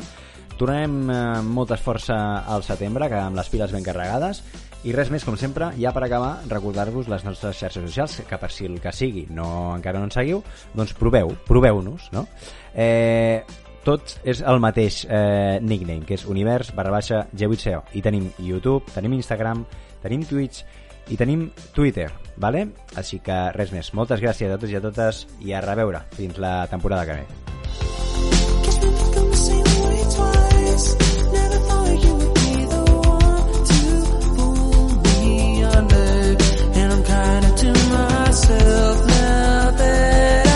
Tornarem eh, amb molta força al setembre, que amb les piles ben carregades, i res més, com sempre, ja per acabar, recordar-vos les nostres xarxes socials, que per si el que sigui no, encara no ens seguiu, doncs proveu, proveu-nos, no? Eh, tot és el mateix eh, nickname, que és univers barra baixa G8CO. I tenim YouTube, tenim Instagram, tenim Twitch i tenim Twitter, vale? Així que res més. Moltes gràcies a tots i a totes i a reveure fins la temporada que ve. Twice. kinda to myself now that